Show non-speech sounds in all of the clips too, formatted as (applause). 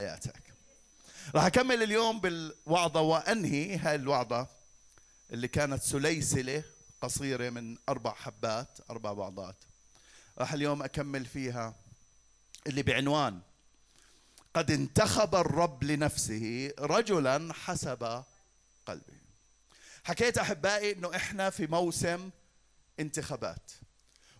حياتك راح أكمل اليوم بالوعظة وأنهي. هاي الوعظة اللي كانت سليسلة قصيرة من أربع حبات أربع وعظات. راح اليوم أكمل فيها اللي بعنوان قد انتخب الرب لنفسه رجلا حسب قلبه. حكيت أحبائي إنه إحنا في موسم انتخابات.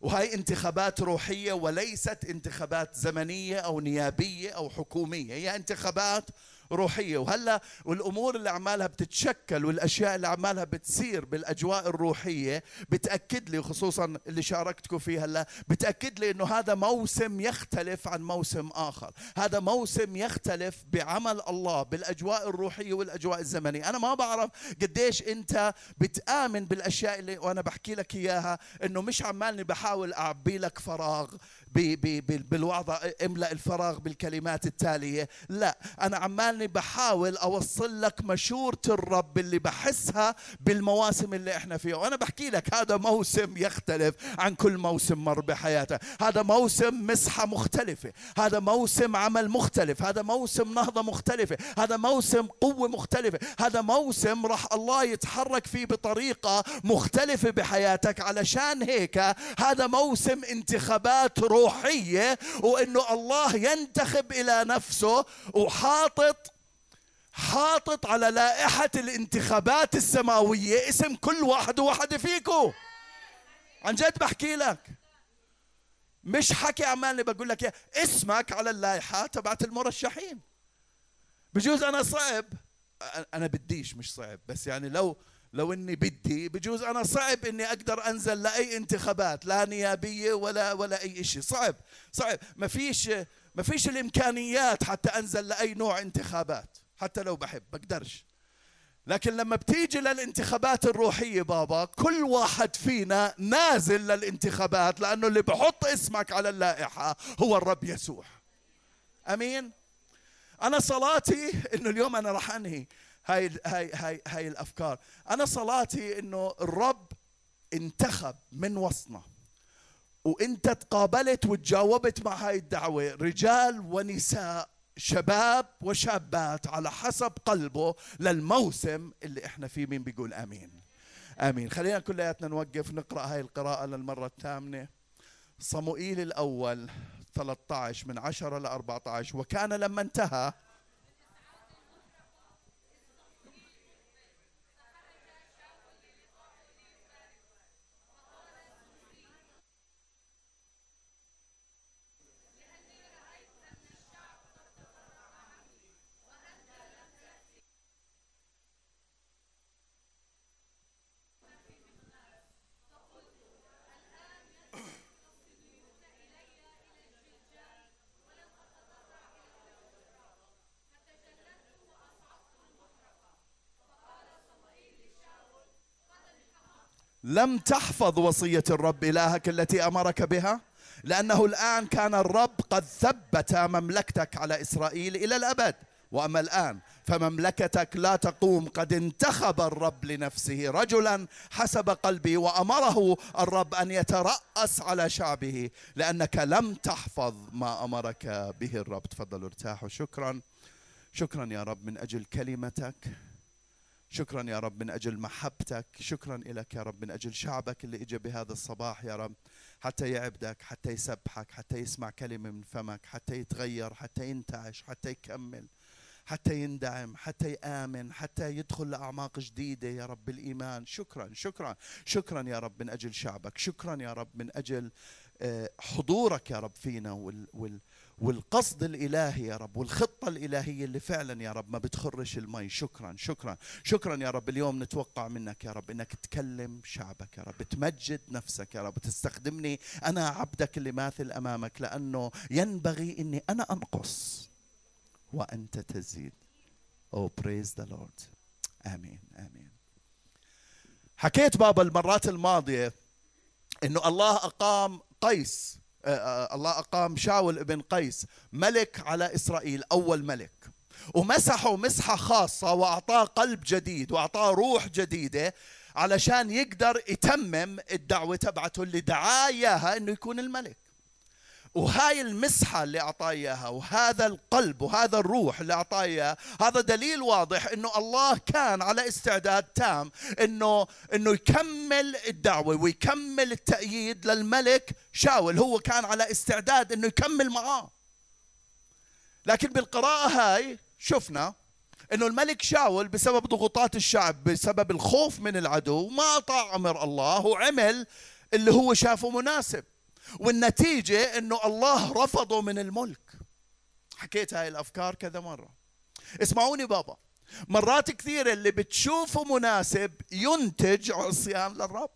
وهي انتخابات روحية وليست انتخابات زمنية أو نيابية أو حكومية. هي انتخابات روحية. وهلا والامور اللي عمالها بتتشكل والأشياء اللي عمالها بتصير بالأجواء الروحية بتأكد لي خصوصا اللي شاركتكم فيه هلا بتأكد لي إنه هذا موسم يختلف عن موسم آخر. هذا موسم يختلف بعمل الله بالأجواء الروحية والأجواء الزمنية. أنا ما بعرف قديش أنت بتآمن بالأشياء اللي وأنا بحكي لك إياها إنه مش عمالني بحاول أعبي لك فراغ. بالوعظة املأ الفراغ بالكلمات التالية. لا أنا عمالني بحاول أوصل لك مشورة الرب اللي بحسها بالمواسم اللي إحنا فيها. وأنا بحكي لك هذا موسم يختلف عن كل موسم مر بحياتك هذا موسم مسحة مختلفة. هذا موسم عمل مختلف. هذا موسم نهضة مختلفة. هذا موسم قوة مختلفة. هذا موسم راح الله يتحرك فيه بطريقة مختلفة بحياتك. علشان هيك هذا موسم انتخابات روح روحية وإنه الله ينتخب إلى نفسه وحاطط حاطط على لائحة الانتخابات السماوية اسم كل واحد وواحده فيكم عن جد بحكي لك. مش حكي عمالي بقول لك اسمك على اللائحة تبعت المرشحين. بجوز أنا صعب أنا بديش مش صعب بس يعني لو لو إني بدي بجوز أنا صعب إني أقدر أنزل لأي انتخابات لا نيابية ولا ولا أي شيء صعب صعب. ما فيش ما فيش الإمكانيات حتى أنزل لأي نوع انتخابات. حتى لو بحب بقدرش. لكن لما بتيجي للانتخابات الروحية بابا كل واحد فينا نازل للانتخابات لأنه اللي بحط اسمك على اللائحة هو الرب يسوع. آمين؟ أنا صلاتي إنه اليوم أنا راح أنهي. هاي هاي هاي هاي الأفكار. أنا صلاتي إنه الرب انتخب من وسطنا. وإنت تقابلت وتجاوبت مع هاي الدعوة رجال ونساء شباب وشابات على حسب قلبه للموسم اللي إحنا فيه. مين بيقول آمين؟ آمين. خلينا كلياتنا نوقف نقرأ هاي القراءة للمرة الثامنة. صموئيل الأول 13 من 10 ل 14 وكان لما انتهى لم تحفظ وصية الرب إلهك التي أمرك بها؟ لأنه الآن كان الرب قد ثبت مملكتك على إسرائيل إلى الأبد. وأما الآن فمملكتك لا تقوم. قد انتخب الرب لنفسه رجلا حسب قلبه وأمره الرب أن يترأس على شعبه لأنك لم تحفظ ما أمرك به الرب. تفضلوا ارتاحوا شكرا شكرا يا رب من أجل كلمتك. شكرا يا رب من أجل محبتك شكرا لك يا رب من أجل شعبك اللي اجى بهذا الصباح يا رب حتى يعبدك حتى يسبحك حتى يسمع كلمة من فمك حتى يتغير حتى ينتعش حتى يكمل حتى يندعم حتى يآمن حتى يدخل لأعماق جديدة يا رب بالإيمان. شكرا شكرا شكرا يا رب من أجل شعبك شكرا يا رب من أجل آه، حضورك يا رب فينا وال, وال والقصد الإلهي يا رب والخطة الإلهية اللي فعلا يا رب ما بتخرش المي. شكرا شكرا شكرا يا رب. اليوم نتوقع منك يا رب إنك تكلم شعبك يا رب تمجد نفسك يا رب تستخدمني أنا عبدك اللي ماثل أمامك لأنه ينبغي أني أنا أنقص وأنت تزيد. Oh praise the Lord. آمين آمين. حكيت بابا المرات الماضية إنه الله أقام قيس. الله أقام شاول ابن قيس ملك على إسرائيل أول ملك. ومسحه مسحة خاصة وأعطاه قلب جديد وأعطاه روح جديدة علشان يقدر يتمم الدعوة تبعته اللي دعاه إياها إنه يكون الملك. وهاي المسحة اللي أعطاه إياها وهذا القلب وهذا الروح اللي أعطاه إياه هذا دليل واضح أنه الله كان على استعداد تام أنه أنه يكمل الدعوة ويكمل التأييد للملك شاول. هو كان على استعداد أنه يكمل معاه. لكن بالقراءة هاي شفنا إنه الملك شاول بسبب ضغوطات الشعب بسبب الخوف من العدو ما أطاع أمر الله وعمل اللي هو شافه مناسب. والنتيجة إنه الله رفضه من الملك. حكيت هاي الأفكار كذا مرة. اسمعوني بابا. مرات كثيرة اللي بتشوفه مناسب ينتج عصيان للرب.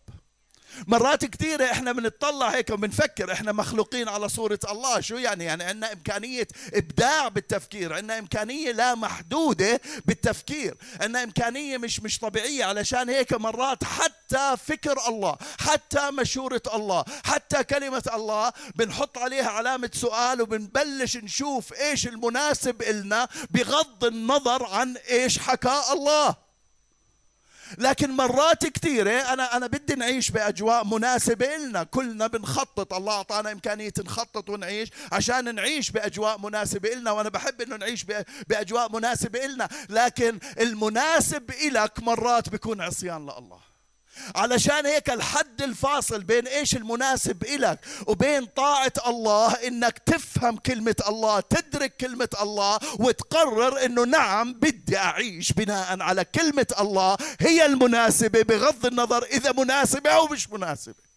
مرات كثيرة إحنا بنطلع هيك وبنفكر إحنا مخلوقين على صورة الله. شو يعني؟ يعني عندنا إمكانية إبداع بالتفكير. عندنا إمكانية لا محدودة بالتفكير. عندنا إمكانية مش مش طبيعية. علشان هيك مرات حتى فكر الله حتى مشورة الله حتى كلمة الله بنحط عليها علامة سؤال وبنبلش نشوف إيش المناسب إلنا بغض النظر عن إيش حكى الله. لكن مرات كثيرة أنا أنا بدي نعيش بأجواء مناسبة لنا. كلنا بنخطط. الله أعطانا إمكانية نخطط ونعيش عشان نعيش بأجواء مناسبة لنا وأنا بحب إنه نعيش بأجواء مناسبة لنا. لكن المناسب إلك مرات بيكون عصيان لله. علشان هيك الحد الفاصل بين إيش المناسب إلك وبين طاعة الله إنك تفهم كلمة الله تدرك كلمة الله وتقرر إنه نعم بدي أعيش بناء على كلمة الله هي المناسبة بغض النظر إذا مناسبة أو مش مناسبة.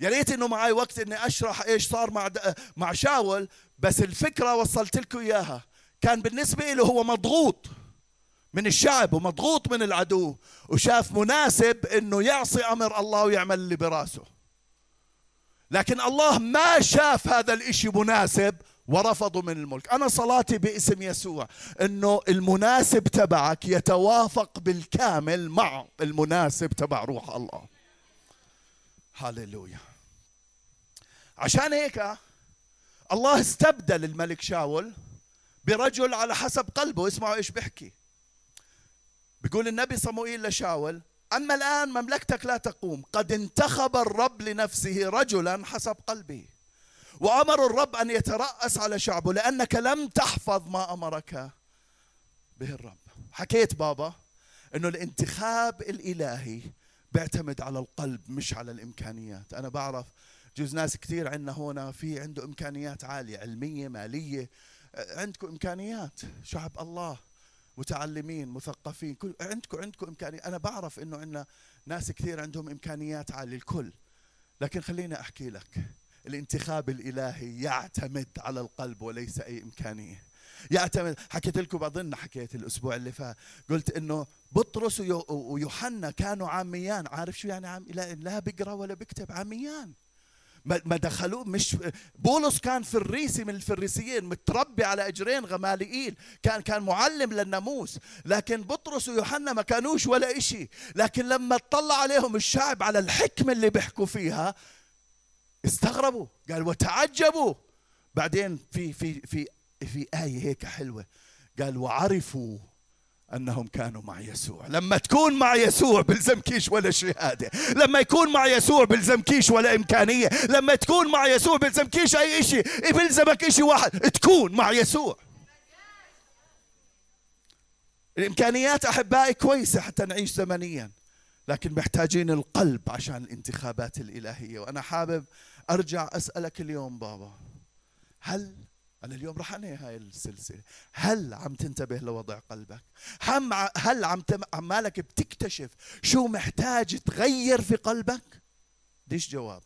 يا ريت إنه معي وقت إني أشرح إيش صار مع مع شاول بس الفكرة وصلت لكم إياها. كان بالنسبة له هو مضغوط. من الشعب ومضغوط من العدو وشاف مناسب إنه يعصي أمر الله ويعمل اللي براسه. لكن الله ما شاف هذا الإشي مناسب ورفضوا من الملك. أنا صلاتي باسم يسوع إنه المناسب تبعك يتوافق بالكامل مع المناسب تبع روح الله. هللويا عشان هيك الله استبدل الملك شاول برجل على حسب قلبه اسمعوا إيش بيحكي. بيقول النبي صموئيل لشاول أما الآن مملكتك لا تقوم. قد انتخب الرب لنفسه رجلا حسب قلبه وأمر الرب أن يترأس على شعبه لأنك لم تحفظ ما أمرك به الرب. حكيت بابا أنه الانتخاب الإلهي بيعتمد على القلب مش على الإمكانيات. أنا بعرف جوز ناس كثير عندنا هنا في عنده إمكانيات عالية علمية مالية. عندكم إمكانيات؟ شعب الله. متعلمين مثقفين كل عندكم عندكم إمكانية. أنا بعرف إنه عندنا ناس كثير عندهم إمكانيات عاليه الكل. لكن خليني أحكي لك الانتخاب الإلهي يعتمد على القلب وليس أي إمكانية. يعتمد حكيت لكم بظن حكيت الأسبوع اللي فات قلت إنه بطرس ويوحنا كانوا عاميان. عارف شو يعني عام لا, لا بيقرأ ولا بيكتب عاميان. ما دخلوه مش بولس كان فريسي من الفريسيين متربي على أجرين غماليين كان كان معلم للناموس. لكن بطرس ويوحنا ما كانوش ولا إشي. لكن لما اطلع عليهم الشعب على الحكمة اللي بيحكوا فيها استغربوا قال وتعجبوا. بعدين في في في في آية هيك حلوة قال وعرفوا أنهم كانوا مع يسوع. لما تكون مع يسوع بلزمكيش ولا شهادة. لما يكون مع يسوع بلزمكيش ولا إمكانية. لما تكون مع يسوع بلزمكيش أي شيء بلزمك شيء واحد. تكون مع يسوع. الإمكانيات أحبائي كويسة حتى نعيش زمنيا. لكن محتاجين القلب عشان الانتخابات الإلهية. وأنا حابب أرجع أسألك اليوم بابا. هل أنا اليوم رح أنهي هاي السلسلة. هل عم تنتبه لوضع قلبك؟ هم هل عم عمالك بتكتشف شو محتاج تغير في قلبك؟ ديش جواب.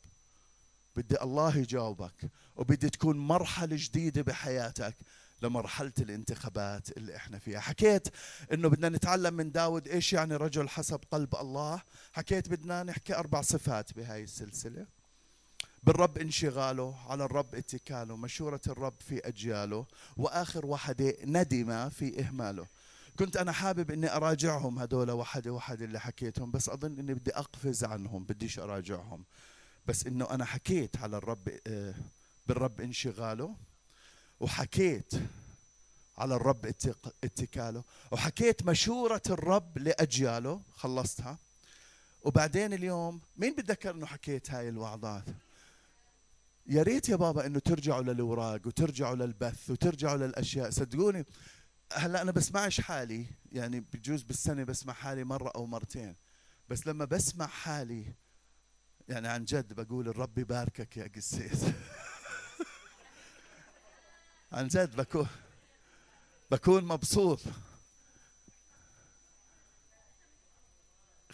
بدي الله يجاوبك وبدي تكون مرحلة جديدة بحياتك لمرحلة الانتخابات اللي إحنا فيها. حكيت إنه بدنا نتعلم من داود إيش يعني رجل حسب قلب الله. حكيت بدنا نحكي أربع صفات بهاي السلسلة. بالرب انشغاله على الرب اتكاله مشورة الرب في أجياله وآخر وحدة ندم في إهماله. كنت أنا حابب أني أراجعهم هدول وحدة وحدة اللي حكيتهم بس أظن أني بدي أقفز عنهم بديش أراجعهم. بس أنه أنا حكيت على الرب آه، بالرب انشغاله وحكيت على الرب اتكاله وحكيت مشورة الرب لأجياله خلصتها. وبعدين اليوم مين بتذكر إنه حكيت هاي الوعظات؟ يا ريت يا بابا إنه ترجعوا للأوراق وترجعوا للبث وترجعوا للأشياء. صدقوني هلأ أنا بسمعش حالي يعني بجوز بالسنة بسمع حالي مرة أو مرتين بس لما بسمع حالي يعني عن جد بقول الرب يباركك يا قسيس. (laughs) عن جد بكون بكون مبسوط.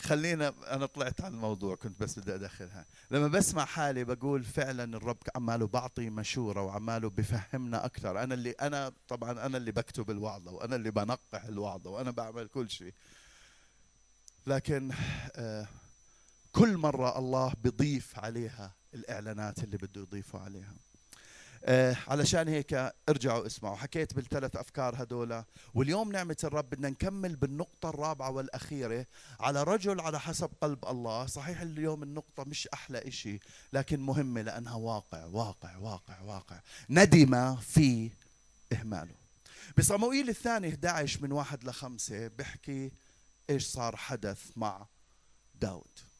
خلينا أنا طلعت عن الموضوع كنت بس بدي أدخلها. لما بسمع حالي بقول فعلا الرب عماله بعطي مشورة وعماله بفهمنا أكثر أنا اللي أنا طبعا أنا اللي بكتب الوعظة وأنا اللي بنقح الوعظة وأنا بعمل كل شيء. لكن آه كل مرة الله بيضيف عليها الإعلانات اللي بده يضيفوا عليها. آه علشان هيك ارجعوا اسمعوا. حكيت بالثلاث أفكار هدول واليوم نعمة الرب بدنا نكمل بالنقطة الرابعة والأخيرة على رجل على حسب قلب الله. صحيح اليوم النقطة مش أحلى إشي لكن مهمة لأنها واقع واقع واقع واقع. ندم في إهماله. بصموئيل الثاني 11 من واحد لخمسة بحكي إيش صار حدث مع داود.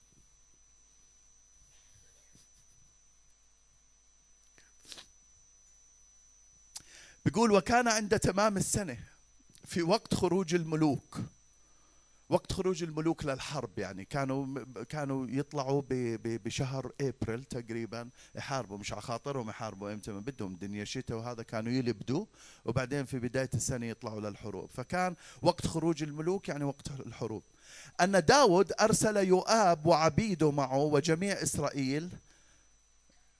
بيقول وكان عند تمام السنة في وقت خروج الملوك. وقت خروج الملوك للحرب يعني. كانوا كانوا يطلعوا بشهر إبريل تقريبا. يحاربوا مش على خاطرهم يحاربوا أمتى؟ ما بدهم الدنيا شتاء وهذا كانوا يلبدوا. وبعدين في بداية السنة يطلعوا للحروب. فكان وقت خروج الملوك يعني وقت الحروب. أن داود أرسل يؤاب وعبيده معه وجميع إسرائيل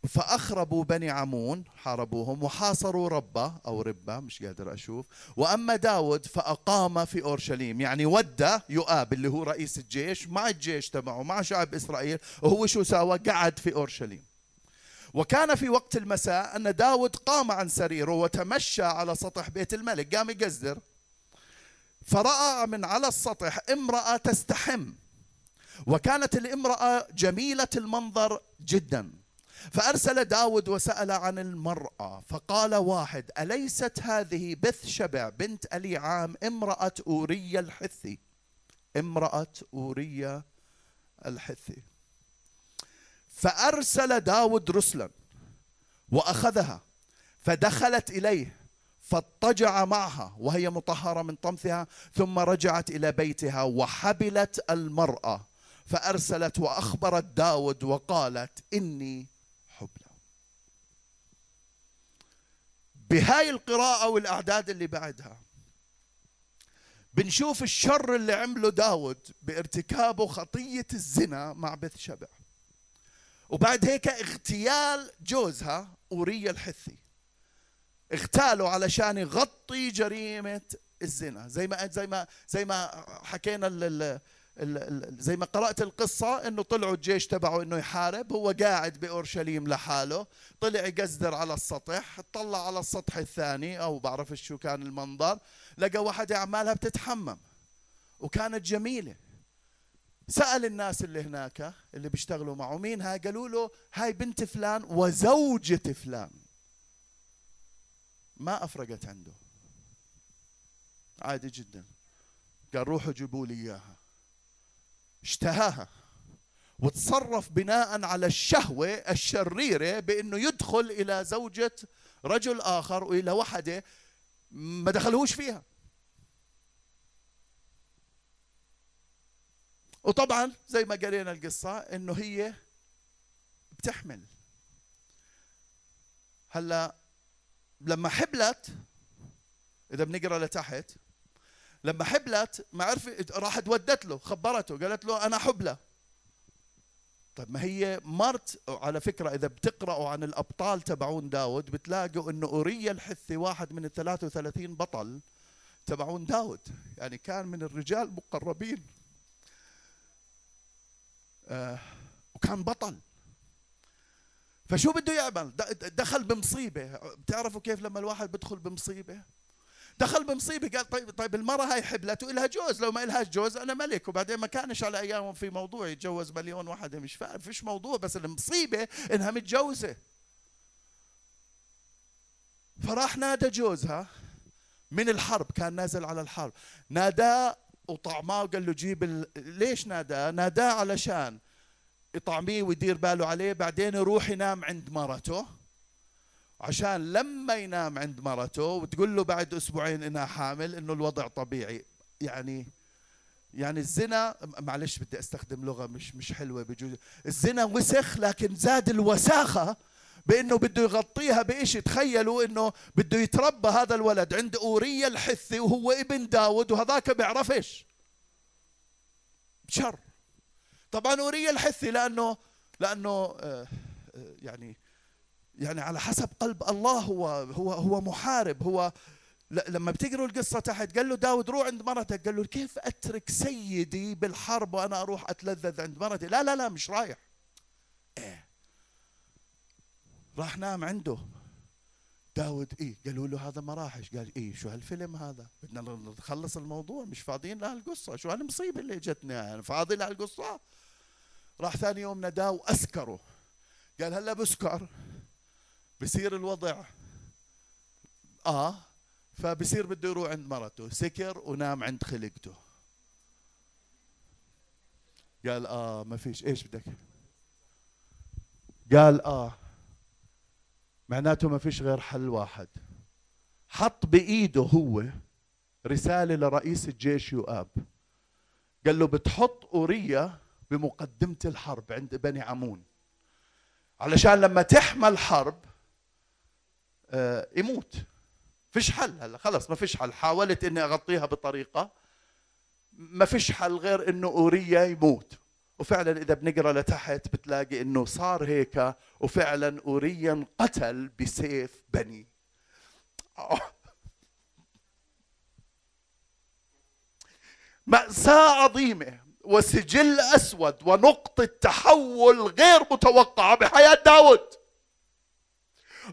فأخربوا بني عمون حاربوهم وحاصروا ربة أو ربة مش قادر أشوف. وأما داود فأقام في أورشليم يعني ودى يؤاب اللي هو رئيس الجيش مع الجيش تبعه مع شعب إسرائيل وهو شو سوى قعد في أورشليم. وكان في وقت المساء أن داود قام عن سريره وتمشى على سطح بيت الملك قام يقزر. فرأى من على السطح امرأة تستحم. وكانت الامرأة جميلة المنظر جداً. فأرسل داود وسأل عن المرأة فقال واحد أليست هذه بث شبع بنت ألي عام امرأة أورية الحثي؟ امرأة أورية الحثي. فأرسل داود رسلا وأخذها فدخلت إليه فاضطجع معها وهي مطهرة من طمثها ثم رجعت إلى بيتها وحبلت المرأة. فأرسلت وأخبرت داود وقالت إني بهاي القراءة والأعداد اللي بعدها بنشوف الشر اللي عمله داود بارتكابه خطية الزنا مع بث شبع. وبعد هيك اغتيال جوزها أورية الحثي. اغتاله علشان يغطي جريمة الزنا. زي ما زي ما زي ما حكينا زي ما قرأت القصة إنه طلعوا الجيش تبعه إنه يحارب هو قاعد بأورشليم لحاله طلع يقزدر على السطح طلع على السطح الثاني أو بعرف شو كان المنظر لقى واحدة أعمالها بتتحمم وكانت جميلة. سأل الناس اللي هناك اللي بيشتغلوا معه مين هاي؟ قالوا له هاي بنت فلان وزوجة فلان. ما أفرقت عنده. عادي جدا. قال روحوا جيبوا لي إياها. اشتهاها. وتصرف بناء على الشهوة الشريرة بأنه يدخل إلى زوجة رجل آخر وإلى وحدة ما دخلوش فيها. وطبعا زي ما قرينا القصة إنه هي بتحمل. هلأ لما حبلت إذا بنقرأ لتحت لما حبلت ما عرفت راحت ودت له خبرته قالت له أنا حبلى طيب ما هي مرت على فكرة إذا بتقرأوا عن الأبطال تبعون داود بتلاقوا أنه أوريا الحثي واحد من ال 33 بطل تبعون داود. يعني كان من الرجال مقربين. آه وكان بطل. فشو بده يعمل؟ دخل بمصيبة. بتعرفوا كيف لما الواحد بدخل بمصيبة؟ دخل بمصيبة قال طيب طيب المرأة هاي حبلت والها جوز لو ما لهاش جوز أنا ملك. وبعدين ما كانش على ايامهم في موضوع يتجوز مليون واحدة مش فيش موضوع بس المصيبة إنها متجوزة. فراح نادى جوزها من الحرب كان نازل على الحرب. ناداه وطعماه وقال له جيب ال... ليش ناداه؟ ناداه علشان يطعميه ويدير باله عليه بعدين يروح ينام عند مرته. عشان لما ينام عند مرته وتقول له بعد أسبوعين إنها حامل إنه الوضع طبيعي. يعني يعني الزنا معلش بدي أستخدم لغة مش مش حلوة بجوز. الزنا وسخ لكن زاد الوساخة بإنه بده يغطيها بشيء تخيلوا إنه بده يتربى هذا الولد عند اوريا الحثي وهو ابن داود وهذاك بيعرفش شر. طبعا اوريا الحثي لأنه لأنه آه، آه، يعني يعني على حسب قلب الله هو هو هو محارب. هو لما بتقروا القصة تحت قال له داود روح عند مرتك. قال له كيف أترك سيدي بالحرب وأنا أروح أتلذذ عند مرتي؟ لا لا لا مش رايح. إيه؟ راح نام عنده. داود إيه؟ قالوا له هذا ما راحش قال إيه؟ شو هالفيلم هذا؟ بدنا نخلص الموضوع. مش فاضيين لهالقصه شو هالمصيبة اللي اجتنا؟ يعني فاضي لهالقصه راح ثاني يوم ناداه واسكره قال هلا بسكر بصير الوضع. آه فبصير بده يروح عند مرته. سكر ونام عند خلقته. قال آه ما فيش. إيش بدك؟ قال آه معناته ما فيش غير حل واحد. حط بإيده هو رسالة لرئيس الجيش يؤاب. قال له بتحط أورية بمقدمة الحرب عند بني عمون. علشان لما تحمل حرب آه يموت. فيش حل هلا خلص ما فيش حل. حاولت إني أغطيها بطريقة ما فيش حل غير إنه أوريا يموت. وفعلا إذا بنقرأ لتحت بتلاقي إنه صار هيك وفعلا أوريا انقتل بسيف بني. مأساة عظيمة وسجل أسود ونقطة تحول غير متوقعة بحياة داود.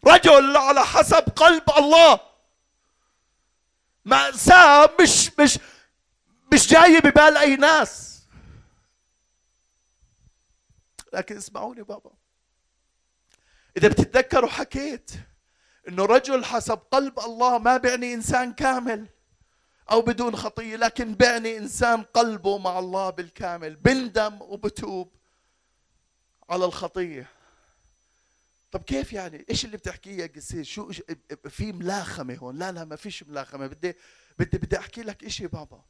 رجل على حسب قلب الله. مأساة مش مش مش جاية ببال أي ناس. لكن اسمعوني بابا. إذا بتتذكروا حكيت إنه رجل حسب قلب الله ما بيعني إنسان كامل أو بدون خطية لكن بيعني إنسان قلبه مع الله بالكامل بندم وبتوب على الخطية. طب كيف يعني؟ إيش اللي بتحكيه يا قسيس؟ شو في ملاخمة هون؟ لا لا ما فيش ملاخمة. بدي بدي بدي أحكي لك شيء بابا.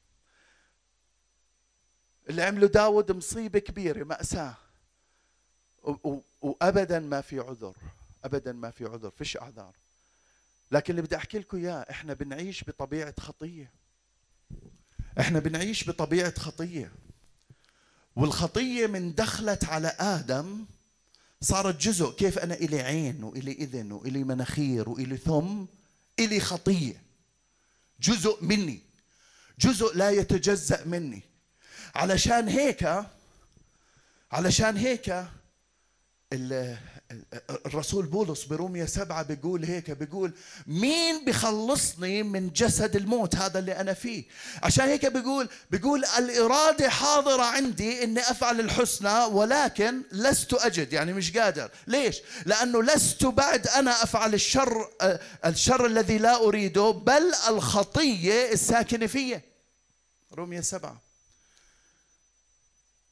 اللي عمله داود مصيبة كبيرة مأساة. وابدا ما في عذر. ابدا ما في عذر فيش أعذار. لكن اللي بدي أحكي لكم إياه إحنا بنعيش بطبيعة خطية. إحنا بنعيش بطبيعة خطية. والخطية من دخلت على آدم صارت جزء كيف أنا إلي عين وإلي إذن وإلي مناخير وإلي ثم إلي خطية. جزء مني. جزء لا يتجزأ مني. علشان هيك علشان هيك الرسول بولس بروميا سبعة بيقول هيك بيقول مين بخلصني من جسد الموت هذا اللي أنا فيه؟ عشان هيك بيقول بيقول الإرادة حاضرة عندي إني أفعل الحسنى ولكن لست أجد يعني مش قادر. ليش؟ لأنه لست بعد أنا أفعل الشر الشر الذي لا أريده بل الخطية الساكنة فيه روميا سبعة.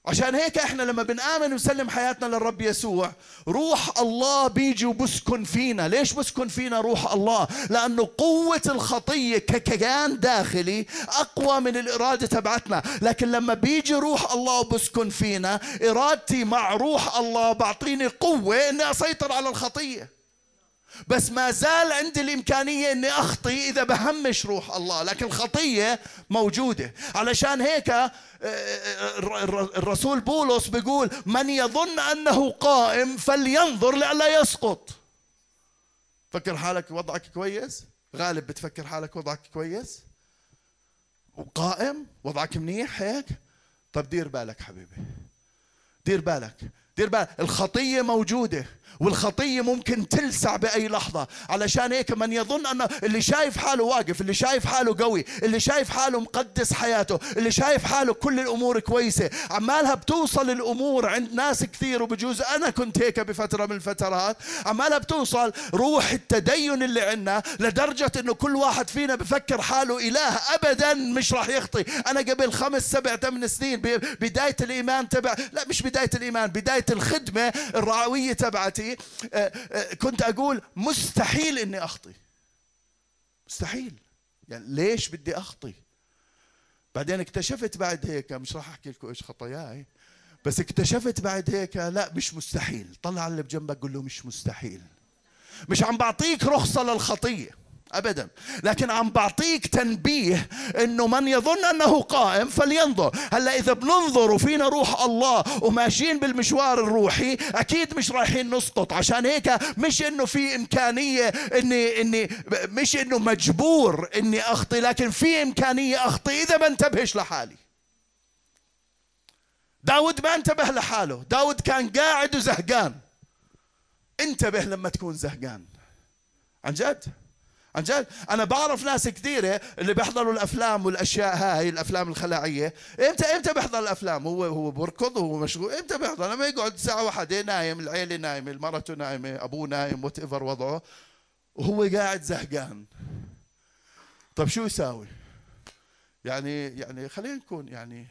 عشان هيك إحنا لما بنآمن ونسلم حياتنا للرب يسوع روح الله بيجي وبسكن فينا. ليش بسكن فينا روح الله؟ لأنه قوة الخطية ككيان داخلي أقوى من الإرادة تبعتنا. لكن لما بيجي روح الله وبسكن فينا إرادتي مع روح الله بعطيني قوة أني أسيطر على الخطية. بس ما زال عندي الإمكانية أني أخطي إذا بهمش روح الله لكن الخطية موجودة. علشان هيك آه، آه، الرسول بولس بيقول من يظن أنه قائم فلينظر لئلا يسقط. فكر حالك وضعك كويس؟ غالب بتفكر حالك وضعك كويس؟ وقائم وضعك منيح هيك؟ طب دير بالك حبيبي دير بالك دير بالك الخطية موجودة. والخطية ممكن تلسع بأي لحظة. علشان هيك من يظن أن اللي شايف حاله واقف اللي شايف حاله قوي اللي شايف حاله مقدس حياته اللي شايف حاله كل الأمور كويسة عمالها بتوصل الأمور عند ناس كثير وبجوز. أنا كنت هيك بفترة من الفترات. عمالها بتوصل روح التدين اللي عندنا لدرجة أنه كل واحد فينا بفكر حاله إله أبدا مش راح يخطي. أنا قبل خمس سبع ثمان سنين بداية الإيمان تبع لا مش بداية الإيمان بداية الخدمة الرعوية تبعتي. آه، آه، كنت أقول مستحيل إني أخطي. مستحيل. يعني ليش بدي أخطي؟ بعدين اكتشفت بعد هيك مش راح أحكي لكم إيش خطاياي بس اكتشفت بعد هيك لا مش مستحيل. طلع اللي بجنبك قول له مش مستحيل. مش عم بعطيك رخصة للخطية. ابدا. لكن عم بعطيك تنبيه إنه من يظن أنه قائم فلينظر. هلأ إذا بننظر وفينا روح الله وماشيين بالمشوار الروحي أكيد مش رايحين نسقط. عشان هيك مش إنه في إمكانية إني إني مش إنه مجبور إني أخطي لكن في إمكانية أخطي إذا ما انتبهش لحالي. داود ما انتبه لحاله. داود كان قاعد وزهقان. انتبه لما تكون زهقان. عن جد؟ عن جد؟ أنا بعرف ناس كثيرة اللي بيحضروا الأفلام والأشياء هاي الأفلام الخلاعية. إمتى إمتى بيحضر الأفلام؟ هو هو بركض وهو مشغول. إمتى بيحضر؟ لما يقعد ساعة واحدة نايم العيلة نايمة المرته نايمة أبوه نايم whatever وضعه وهو قاعد زهقان. طيب شو يساوي؟ يعني يعني خلينا نكون يعني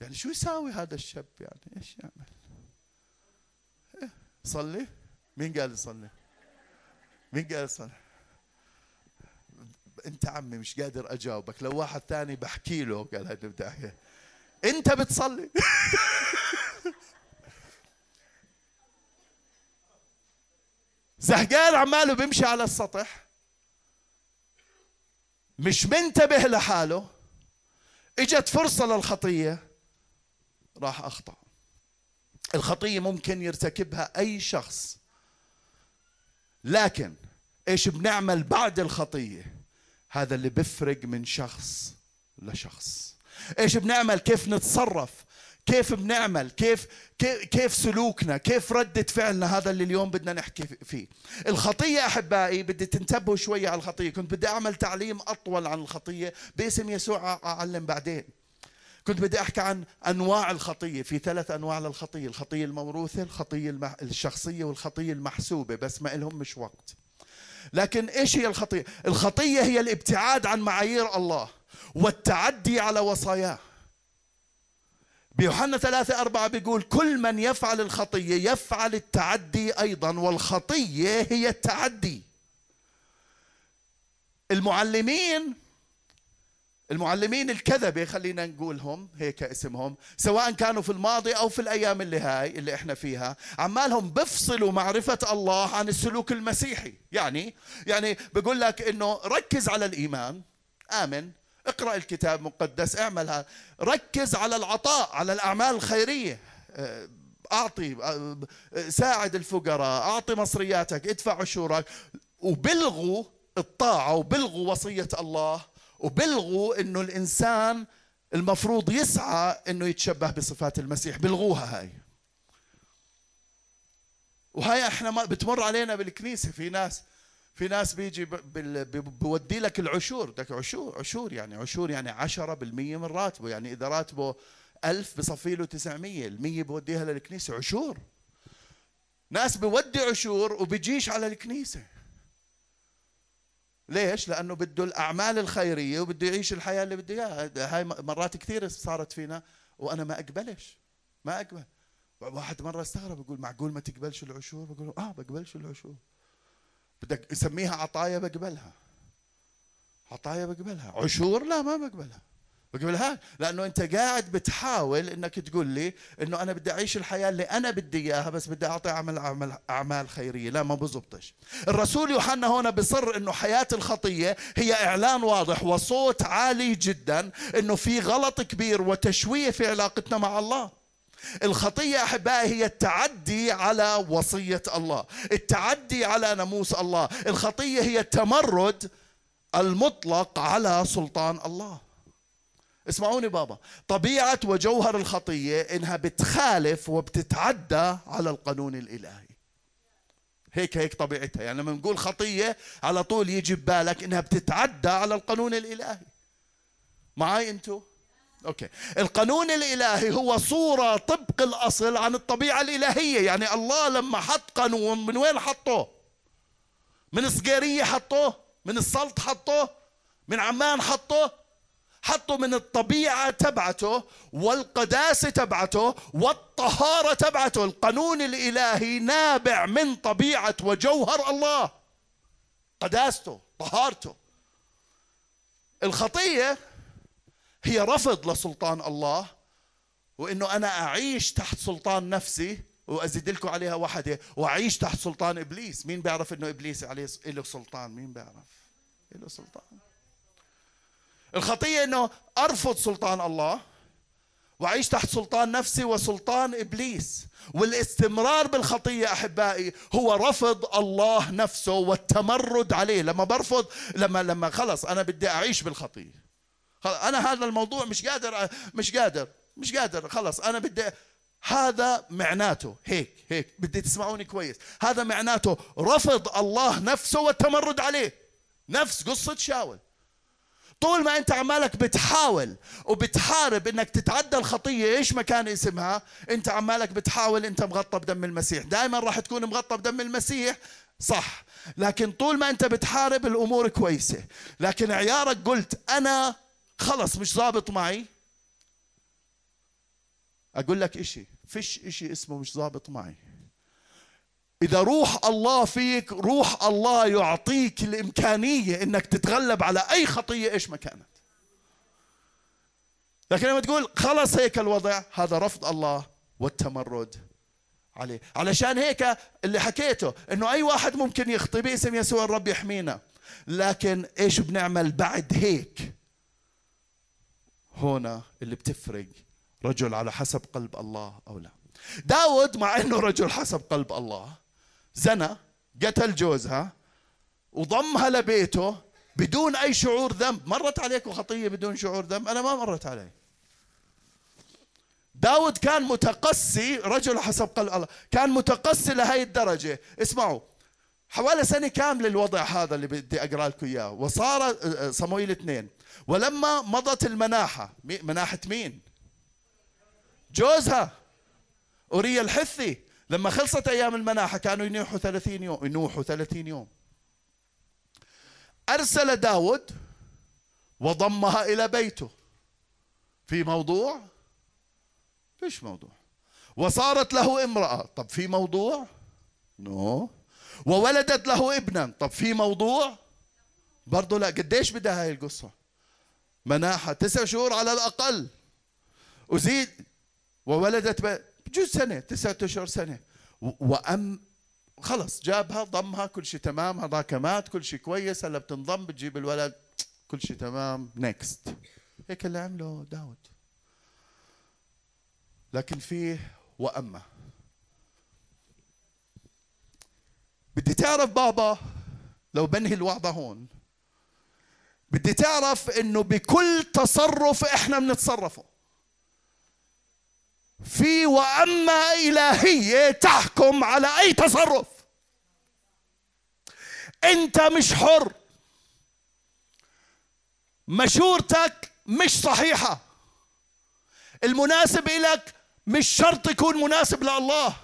يعني شو يساوي هذا الشاب؟ يعني إيش يعمل؟ إيه صلي. مين قال يصلي؟ مين قال يصلي؟ انت عمي مش قادر اجاوبك لو واحد ثاني بحكي له قال هذا انت بتصلي. (laughs) زهقان عماله بيمشي على السطح. مش منتبه لحاله. اجت فرصة للخطية. راح أخطأ. الخطية ممكن يرتكبها أي شخص. لكن إيش بنعمل بعد الخطية؟ هذا اللي بفرق من شخص لشخص. إيش بنعمل؟ كيف نتصرف؟ كيف بنعمل؟ كيف كيف سلوكنا؟ كيف ردة فعلنا هذا اللي اليوم بدنا نحكي فيه؟ الخطية أحبائي بدي تنتبهوا شوية على الخطية. كنت بدي أعمل تعليم أطول عن الخطية باسم يسوع أعلم بعدين. كنت بدي أحكي عن أنواع الخطية. في ثلاث أنواع للخطية. الخطية الموروثة الخطية الشخصية والخطية المحسوبة بس ما إلهم مش وقت. لكن إيش هي الخطية؟ الخطية هي الابتعاد عن معايير الله والتعدي على وصاياه. بيوحنا ثلاثة أربعة بيقول كل من يفعل الخطية يفعل التعدي أيضا والخطية هي التعدي. المعلمين المعلمين الكذبة خلينا نقولهم هيك اسمهم سواء كانوا في الماضي أو في الأيام اللي هاي اللي إحنا فيها عمالهم بفصلوا معرفة الله عن السلوك المسيحي. يعني يعني بقول لك إنه ركز على الإيمان. آمن. اقرأ الكتاب المقدس اعملها ركز على العطاء على الأعمال الخيرية. آه، أعطي آه، ساعد الفقراء أعطي مصرياتك ادفع عشورك وبلغوا الطاعة وبلغوا وصية الله. وبلغوا إنه الإنسان المفروض يسعى إنه يتشبه بصفات المسيح. بلغوها هاي. وهاي إحنا ما بتمر علينا بالكنيسة. في ناس في ناس بيجي بودي لك العشور. بدك عشور عشور يعني عشور يعني عشرة بالمية من راتبه. يعني إذا راتبه ألف بصفي له تسعمية. المية بوديها للكنيسة. عشور. ناس بودي عشور وبيجيش على الكنيسة. ليش؟ لأنه بده الأعمال الخيرية وبده يعيش الحياة اللي بده إياها. هاي مرات كثير صارت فينا وأنا ما أقبلش. ما أقبل. واحد مرة استغرب يقول معقول ما تقبلش العشور؟ بقول آه بقبلش العشور. بدك يسميها عطايا بقبلها. عطايا بقبلها. عشور لا ما بقبلها. بقبلها لأنه أنت قاعد بتحاول إنك تقول لي إنه أنا بدي أعيش الحياة اللي أنا بدي إياها بس بدي أعطي اعمل اعمل أعمال خيرية. لا ما بزبطش. الرسول يوحنا هنا بصر إنه حياة الخطية هي إعلان واضح وصوت عالي جدا إنه في غلط كبير وتشويه في علاقتنا مع الله. الخطية أحبائي هي التعدي على وصية الله. التعدي على ناموس الله. الخطية هي التمرد المطلق على سلطان الله. اسمعوني بابا. طبيعة وجوهر الخطية إنها بتخالف وبتتعدى على القانون الإلهي. هيك هيك طبيعتها. يعني لما نقول خطية على طول يجي ببالك إنها بتتعدى على القانون الإلهي. معاي أنتو؟ أوكي. القانون الإلهي هو صورة طبق الأصل عن الطبيعة الإلهية. يعني الله لما حط قانون من وين حطه؟ من صقيريه حطوه من السلط حطوه من عمان حطوه حطوا من الطبيعة تبعته والقداسة تبعته والطهارة تبعته. القانون الإلهي نابع من طبيعة وجوهر الله. قداسته طهارته. الخطية هي رفض لسلطان الله وإنه أنا أعيش تحت سلطان نفسي وأزيد لكم عليها واحدة وأعيش تحت سلطان إبليس. مين بيعرف إنه إبليس عليه له سلطان؟ مين بيعرف؟ له سلطان. الخطية إنه أرفض سلطان الله وأعيش تحت سلطان نفسي وسلطان إبليس. والاستمرار بالخطية أحبائي هو رفض الله نفسه والتمرد عليه. لما برفض لما لما خلص أنا بدي أعيش بالخطية. أنا هذا الموضوع مش قادر مش قادر مش قادر. خلص أنا بدي هذا معناته. هيك هيك. بدي تسمعوني كويس. هذا معناته رفض الله نفسه والتمرد عليه. نفس قصة شاول. طول ما انت عمالك بتحاول وبتحارب انك تتعدى الخطية إيش ما كان اسمها؟ انت عمالك بتحاول انت مغطى بدم المسيح. دائما راح تكون مغطى بدم المسيح؟ صح. لكن طول ما انت بتحارب الأمور كويسة. لكن عيارك قلت أنا خلص مش ضابط معي. أقول لك إشي فيش إشي اسمه مش ضابط معي. إذا روح الله فيك روح الله يعطيك الإمكانية إنك تتغلب على أي خطية إيش ما كانت. لكن لما تقول خلص هيك الوضع هذا رفض الله والتمرد عليه. علشان هيك اللي حكيته إنه أي واحد ممكن يخطي باسم يسوع الرب يحمينا. لكن إيش بنعمل بعد هيك؟ هنا اللي بتفرق رجل على حسب قلب الله أو لا. داود مع أنه رجل حسب قلب الله زنى قتل جوزها وضمها لبيته بدون أي شعور ذنب. مرت عليك خطية بدون شعور ذنب؟ أنا ما مرت علي داود كان متقسي رجل حسب قلب الله كان متقسي لهي الدرجة. اسمعوا حوالي سنة كاملة الوضع هذا اللي بدي أقرأ لكم إياه. وصار آه، آه، صمويل اثنين. ولما مضت المناحة مناحة مين؟ جوزها. أوريا الحثي. لما خلصت أيام المناحة كانوا ينوحوا ثلاثين يوم ينوحوا ثلاثين يوم. أرسل داود وضمها إلى بيته. في موضوع؟ فيش موضوع. وصارت له امرأة. طب في موضوع؟ نو. وولدت له ابنا. طب في موضوع؟ برضه لا. قديش بدها هاي القصة؟ مناحة تسع شهور على الأقل. وزيد وولدت بجوز سنة تسعة أشهر سنة وأم خلص جابها ضمها كل شيء تمام هذاك مات كل شيء كويس هلا بتنضم بتجيب الولد كل شيء تمام نيكست هيك اللي عمله داود. لكن فيه وأما بدي تعرف بابا لو بنهي الوعظة هون. بدي تعرف إنه بكل تصرف إحنا بنتصرفه. في وأما إلهية تحكم على أي تصرف. أنت مش حر. مشورتك مش صحيحة. المناسب لك مش شرط يكون مناسب لله.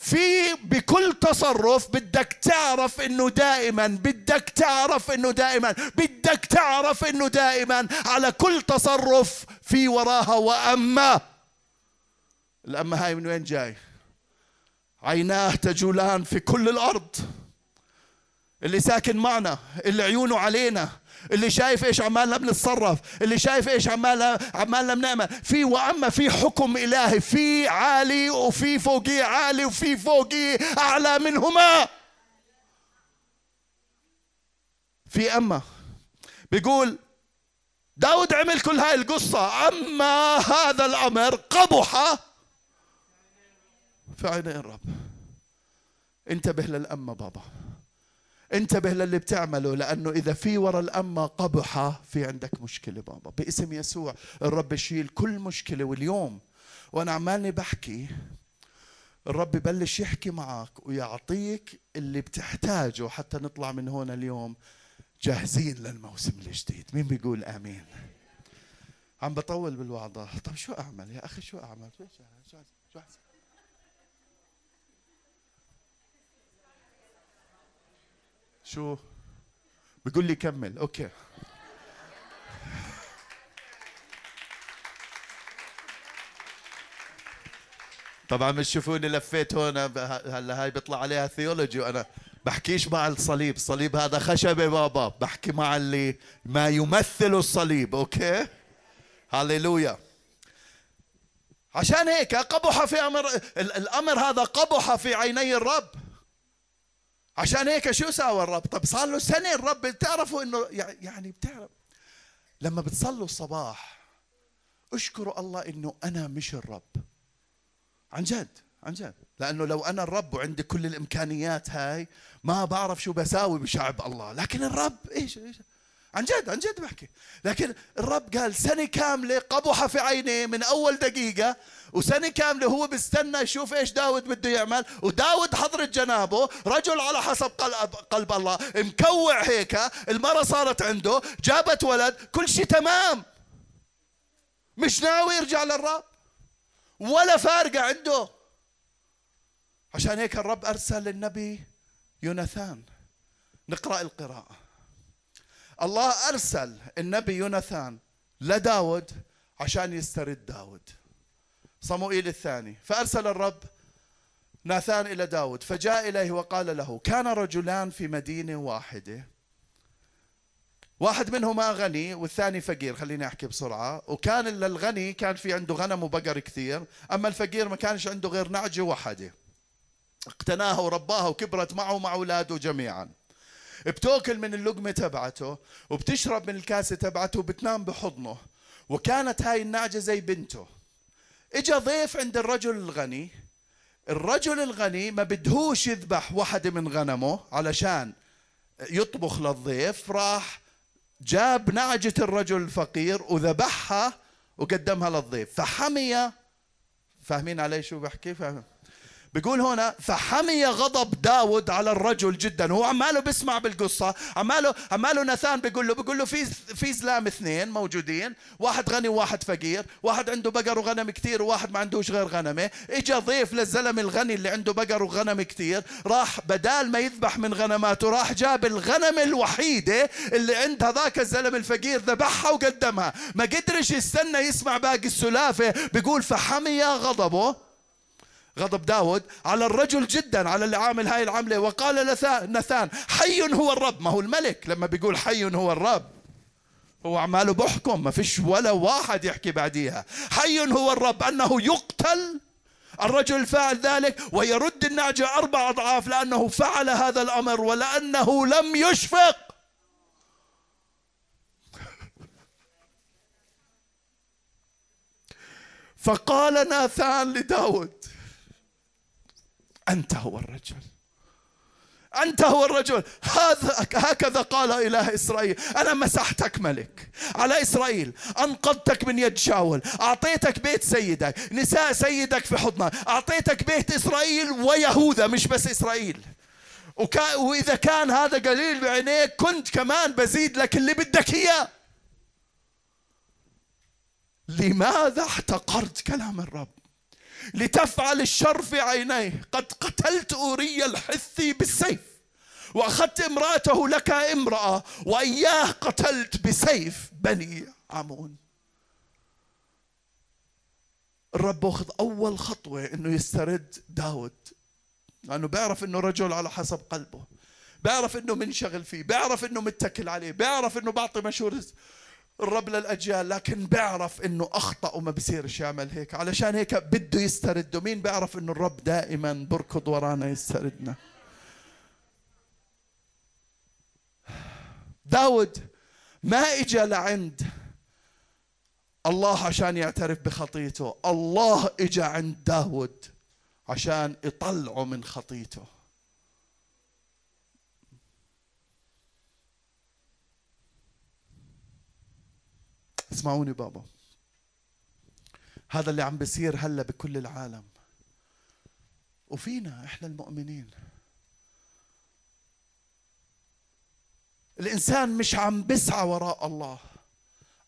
في بكل تصرف بدك تعرف إنه دائما بدك تعرف إنه دائما بدك تعرف إنه دائما على كل تصرف في وراها. وأما الاما هاي من وين جاي؟ عيناه تجولان في كل الأرض. اللي ساكن معنا اللي عيونه علينا اللي شايف إيش عمالنا بنتصرف اللي شايف إيش عمالنا عمالنا بنعمل. في وأما في حكم إلهي في عالي وفي فوقيه عالي وفي فوقيه أعلى منهما. في أما بيقول داود عمل كل هاي القصة أما هذا الأمر قبح في عيني الرب انتبه للأمة بابا. انتبه للي بتعمله لأنه إذا في ورا الأمة قبحة في عندك مشكلة بابا. باسم يسوع الرب يشيل كل مشكلة واليوم. وأنا عمالني بحكي الرب يبلش يحكي معك ويعطيك اللي بتحتاجه حتى نطلع من هون اليوم جاهزين للموسم الجديد. مين بيقول آمين؟ عم بطول بالوعظة. طب شو أعمل يا أخي؟ شو أعمل؟ شو شو شو شو شو؟ بيقول لي كمل. okay. طبعا مش شوفوني لفيت هون هلا هاي بيطلع عليها theology وأنا بحكيش مع الصليب. الصليب هذا خشبة بابا بحكي مع اللي ما يمثل الصليب. أوكي؟ هللويا عشان هيك قبح في أمر الأمر هذا قبح في عيني الرب. عشان هيك شو ساوى الرب؟ طب صار له سنة الرب بتعرفوا إنه يعني بتعرف. لما بتصلوا الصباح اشكروا الله إنه أنا مش الرب. عن جد عن جد. لأنه لو أنا الرب وعندي كل الإمكانيات هاي ما بعرف شو بساوي بشعب الله. لكن الرب إيش إيش؟ عن جد عن جد بحكي. لكن الرب قال سنة كاملة قبح في عينيه من أول دقيقة وسنة كاملة هو بيستنى يشوف إيش داود بده يعمل. وداود حضرة جنابه رجل على حسب قلب, قلب الله. مكوع هيك المرة صارت عنده جابت ولد كل شيء تمام. مش ناوي يرجع للرب. ولا فارقة عنده. عشان هيك الرب أرسل للنبي يوناثان. نقرأ القراءة. الله أرسل النبي يوناثان لداود عشان يسترد داود. صموئيل الثاني. فأرسل الرب ناثان إلى داود فجاء إليه وقال له كان رجلان في مدينة واحدة. واحد منهما غني والثاني فقير. خليني أحكي بسرعة. وكان للغني كان في عنده غنم وبقر كثير أما الفقير ما كانش عنده غير نعجة واحدة اقتناها ورباها وكبرت معه ومع أولاده جميعا. بتاكل من اللقمة تبعته وبتشرب من الكاسة تبعته وبتنام بحضنه. وكانت هاي النعجة زي بنته. إجا ضيف عند الرجل الغني. الرجل الغني ما بدهوش يذبح واحدة من غنمه علشان يطبخ للضيف راح جاب نعجة الرجل الفقير وذبحها وقدمها للضيف. فحمي فاهمين علي شو بحكي؟ فاهم. بيقول هنا فحمي غضب داود على الرجل جدا. هو عماله بيسمع بالقصة. عماله عماله ناثان بيقول له بيقول له في في زلام اثنين موجودين واحد غني وواحد فقير واحد عنده بقر وغنم كثير وواحد ما عندوش غير غنمة. اجى ضيف للزلم الغني اللي عنده بقر وغنم كثير راح بدال ما يذبح من غنماته راح جاب الغنم الوحيدة اللي عند هذاك الزلم الفقير ذبحها وقدمها. ما قدرش يستنى يسمع باقي السلافة. بيقول فحمي غضبه غضب داود على الرجل جدا على اللي عامل هاي العملة. وقال نثان حي هو الرب. ما هو الملك لما بيقول حي هو الرب. هو عماله بحكم ما فيش ولا واحد يحكي بعديها. حي هو الرب أنه يقتل الرجل فعل ذلك ويرد النعجة أربع أضعاف لأنه فعل هذا الأمر ولأنه لم يشفق. فقال ناثان لداود أنت هو الرجل. أنت هو الرجل. هذا هكذا قال إله إسرائيل. أنا مسحتك ملك. على إسرائيل أنقذتك من يد شاول. أعطيتك بيت سيدك. نساء سيدك في حضنك أعطيتك بيت إسرائيل ويهوذا مش بس إسرائيل. وكا وإذا كان هذا قليل بعينيك كنت كمان بزيد لك اللي بدك إياه. لماذا احتقرت كلام الرب؟ لتفعل الشر في عينيه. قد قتلت أوريا الحثي بالسيف وأخذت امرأته لك امرأة وإياه قتلت بسيف بني عمون. الرب أخذ أول خطوة أنه يسترد داود لأنه بيعرف أنه رجل على حسب قلبه بيعرف أنه منشغل فيه بيعرف أنه متكل عليه بيعرف أنه بعطي مشورة الرب للأجيال لكن بيعرف إنه أخطأ وما بصيرش يعمل هيك. علشان هيك بده يسترده مين بيعرف إنه الرب دائما بركض ورانا يستردنا؟ داود ما اجى لعند الله عشان يعترف بخطيته. الله اجى عند داود عشان يطلعه من خطيته. اسمعوني بابا؟ هذا اللي عم بيصير هلا بكل العالم. وفينا إحنا المؤمنين. الإنسان مش عم بسعى وراء الله.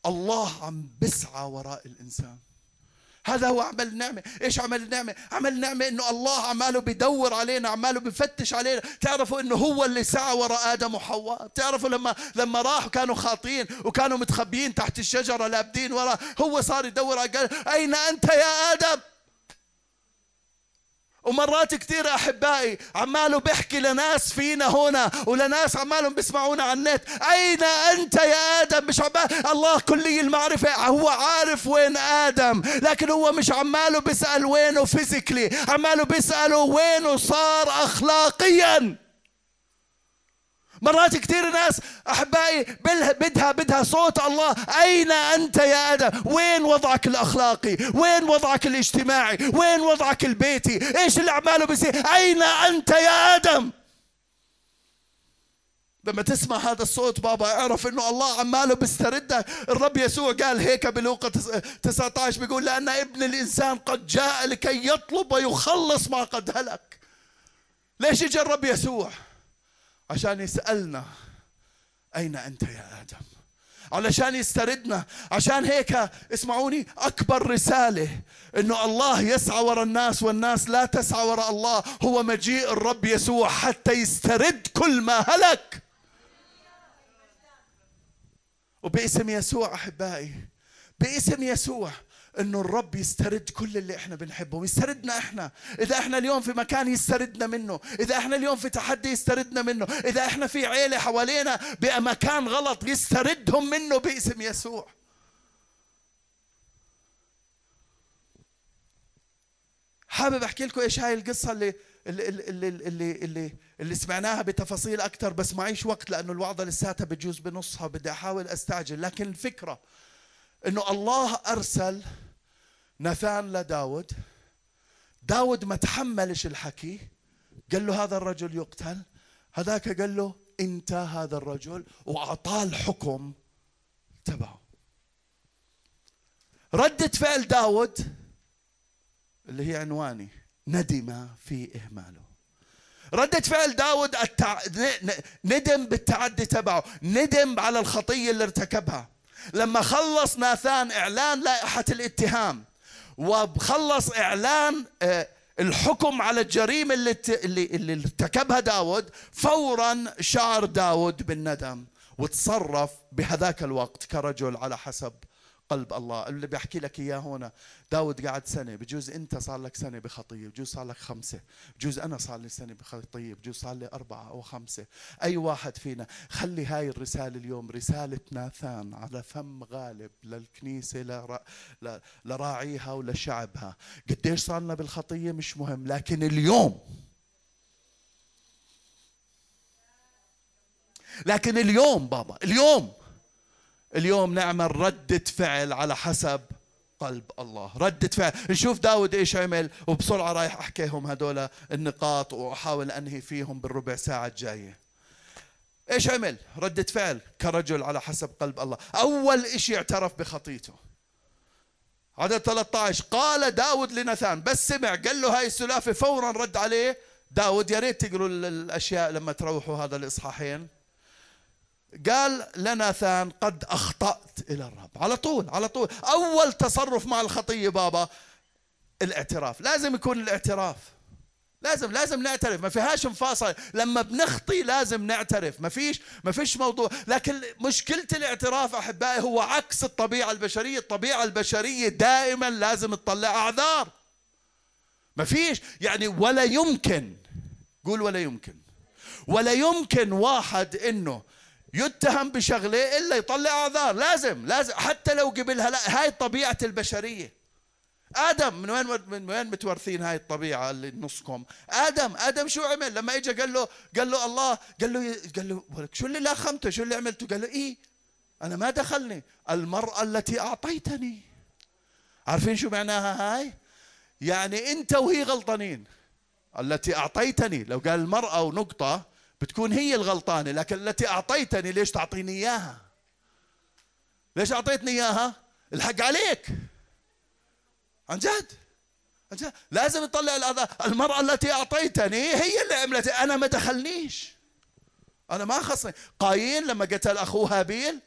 الله عم بسعى وراء الإنسان. هذا هو عمل النعمة إيش عمل النعمة عمل النعمة إنه الله عماله بدور علينا عماله بفتش علينا. تعرفوا إنه هو اللي سعى وراء آدم وحواء. تعرفوا لما لما راحوا كانوا خاطين وكانوا متخبيين تحت الشجرة لابدين ورا هو صار يدور قال أين أنت يا آدم؟ ومرات كثير أحبائي عماله بيحكي لناس فينا هنا ولناس عمالهم بيسمعونا على النت. أين أنت يا آدم؟ مش عمال الله كلي المعرفة. هو عارف وين آدم لكن هو مش عماله بيسأل وينه physically عماله بيسأله وينه صار اخلاقيا. مرات كثير ناس أحبائي بدها بدها صوت الله. أين أنت يا آدم؟ وين وضعك الأخلاقي؟ وين وضعك الاجتماعي؟ وين وضعك البيتي؟ إيش اللي عماله بيصير؟ أين أنت يا آدم؟ لما تسمع هذا الصوت بابا أعرف إنه الله عماله بيستردك الرب يسوع قال هيك بلوقا 19 بيقول لأن ابن الإنسان قد جاء لكي يطلب ويخلص ما قد هلك. ليش اجى الرب يسوع؟ عشان يسألنا أين أنت يا آدم؟ علشان يستردنا. عشان هيك اسمعوني أكبر رسالة أنه الله يسعى وراء الناس والناس لا تسعى وراء الله هو مجيء الرب يسوع حتى يسترد كل ما هلك. وباسم يسوع أحبائي باسم يسوع إنه الرب يسترد كل اللي إحنا بنحبه. ويستردنا إحنا. إذا إحنا اليوم في مكان يستردنا منه إذا إحنا اليوم في تحدي يستردنا منه إذا إحنا في عيلة حوالينا بمكان غلط يستردهم منه باسم يسوع. حابب أحكي لكم إيش هاي القصة اللي اللي اللي اللي اللي, اللي سمعناها بتفاصيل أكثر بس معيش وقت لأنه الوعظة لساتها بجوز بنصها بدي أحاول أستعجل. لكن الفكرة إنه الله أرسل نثان لداود. داود ما تحملش الحكي. قال له هذا الرجل يقتل. هذاك قال له انت هذا الرجل وأعطاه الحكم تبعه. ردة فعل داود اللي هي عنواني ندم في إهماله. ردة فعل داود التع... ندم بالتعدي تبعه. ندم على الخطية اللي ارتكبها. لما خلص ناثان إعلان لائحة الاتهام وخلص إعلان آه، الحكم على الجريمة اللي اللي اللي ارتكبها داود فورا شعر داود بالندم وتصرف بهذاك الوقت كرجل على حسب قلب الله. اللي بيحكي لك إياه هنا داود قعد سنة بجوز أنت صار لك سنة بخطيه بجوز صار لك خمسة بجوز أنا صار لي سنة بخطيه بجوز صار لي أربعة أو خمسة. أي واحد فينا خلي هاي الرسالة اليوم رساله ناثان على فم غالب للكنيسة لرا... لراعيها ولشعبها. قديش صار لنا بالخطية؟ مش مهم لكن اليوم. لكن اليوم بابا اليوم. اليوم نعمل ردة فعل على حسب قلب الله. ردة فعل. نشوف داود إيش عمل وبسرعة رايح أحكيهم هدول النقاط وأحاول أنهي فيهم بالربع ساعة الجاية. إيش عمل؟ ردة فعل كرجل على حسب قلب الله. أول إشي اعترف بخطيته. عدد 13 قال داود لنثان بس سمع. قال له هاي السلافة فورا رد عليه. داود يا ريت تقروا الأشياء لما تروحوا هذا الإصحاحين. قال لناثان قد أخطأت إلى الرب. على طول على طول. أول تصرف مع الخطية بابا الاعتراف. لازم يكون الاعتراف. لازم لازم نعترف. ما فيهاش مفاصل. لما بنخطي لازم نعترف. ما فيش ما فيش موضوع. لكن مشكلة الاعتراف أحبائي هو عكس الطبيعة البشرية. الطبيعة البشرية دائما لازم تطلع أعذار. ما فيش. يعني ولا يمكن قول ولا يمكن. ولا يمكن واحد إنه يتهم بشغلة إلا يطلع اعذار لازم لازم. حتى لو قبلها لا هاي طبيعه البشرية. آدم من وين من وين متورثين هاي الطبيعة اللي نصكم؟ آدم آدم شو عمل؟ لما اجى قال له قال له الله قال له قال له شو اللي لاخمته شو اللي عملته؟ قال له إيه أنا ما دخلني. المرأة التي أعطيتني. عارفين شو معناها هاي؟ يعني أنت وهي غلطانين. التي أعطيتني. لو قال المرأة ونقطة بتكون هي الغلطانة لكن التي أعطيتني ليش تعطيني إياها؟ ليش أعطيتني إياها؟ الحق عليك. عن جد؟ عن جد؟ لازم تطلع الأذى المرأة التي أعطيتني هي اللي عملت. أنا ما دخلنيش. أنا ما خصني قايين لما قتل أخوه هابيل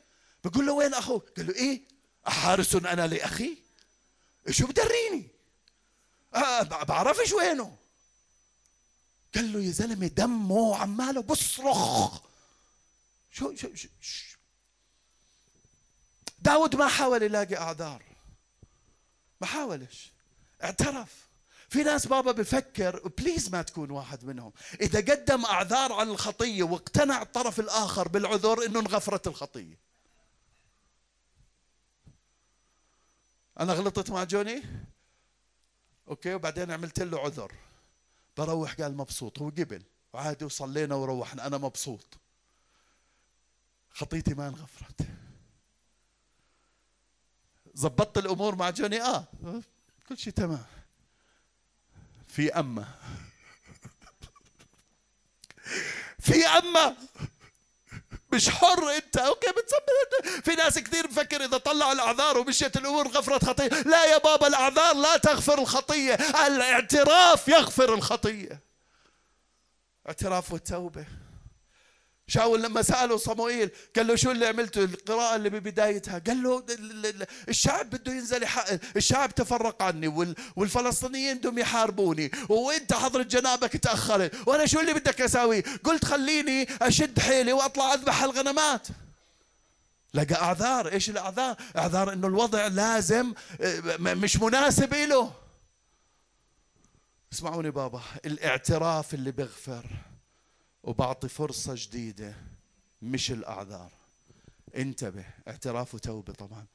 بقول له وين أخوه؟ قال له إيه؟ أحارس أنا لأخي؟ شو بدريني؟ أه بعرفش وينه. قال له يا زلمة دمه عماله بصرخ. شو شو, شو, شو؟ داود ما حاول يلاقي أعذار. ما حاولش. اعترف. في ناس بابا بفكر please ما تكون واحد منهم. إذا قدم أعذار عن الخطية واقتنع الطرف الآخر بالعذر إنه انغفرت الخطية. أنا غلطت مع جوني؟ okay وبعدين عملت له عذر. بروح قال مبسوط هو قبل وعادي وصلينا وروحنا أنا مبسوط. خطيتي ما انغفرت. زبطت الأمور مع جوني آه كل شيء تمام. في اما (laughs) في اما مش حر انت. أوكي بتثبت في ناس كثير بفكر إذا طلع الأعذار ومشيت الأمور غفرت خطية. لا يا بابا الأعذار لا تغفر الخطية. الاعتراف يغفر الخطية. اعتراف والتوبه شاول لما سأله صموئيل قال له شو اللي عملته؟ القراءة اللي ببدايتها. قال له الشعب بده ينزل الشعب تفرق عني والفلسطينيين بدهم يحاربوني وانت حضرة جنابك تأخرت وأنا شو اللي بدك أساوي؟ قلت خليني أشد حيلي وأطلع أذبح الغنمات. لقى أعذار. إيش الأعذار؟ أعذار إنه الوضع لازم مش مناسب له اسمعوني بابا الإعتراف اللي بيغفر. وبعطي فرصة جديدة مش الأعذار. انتبه اعتراف وتوبة طبعا.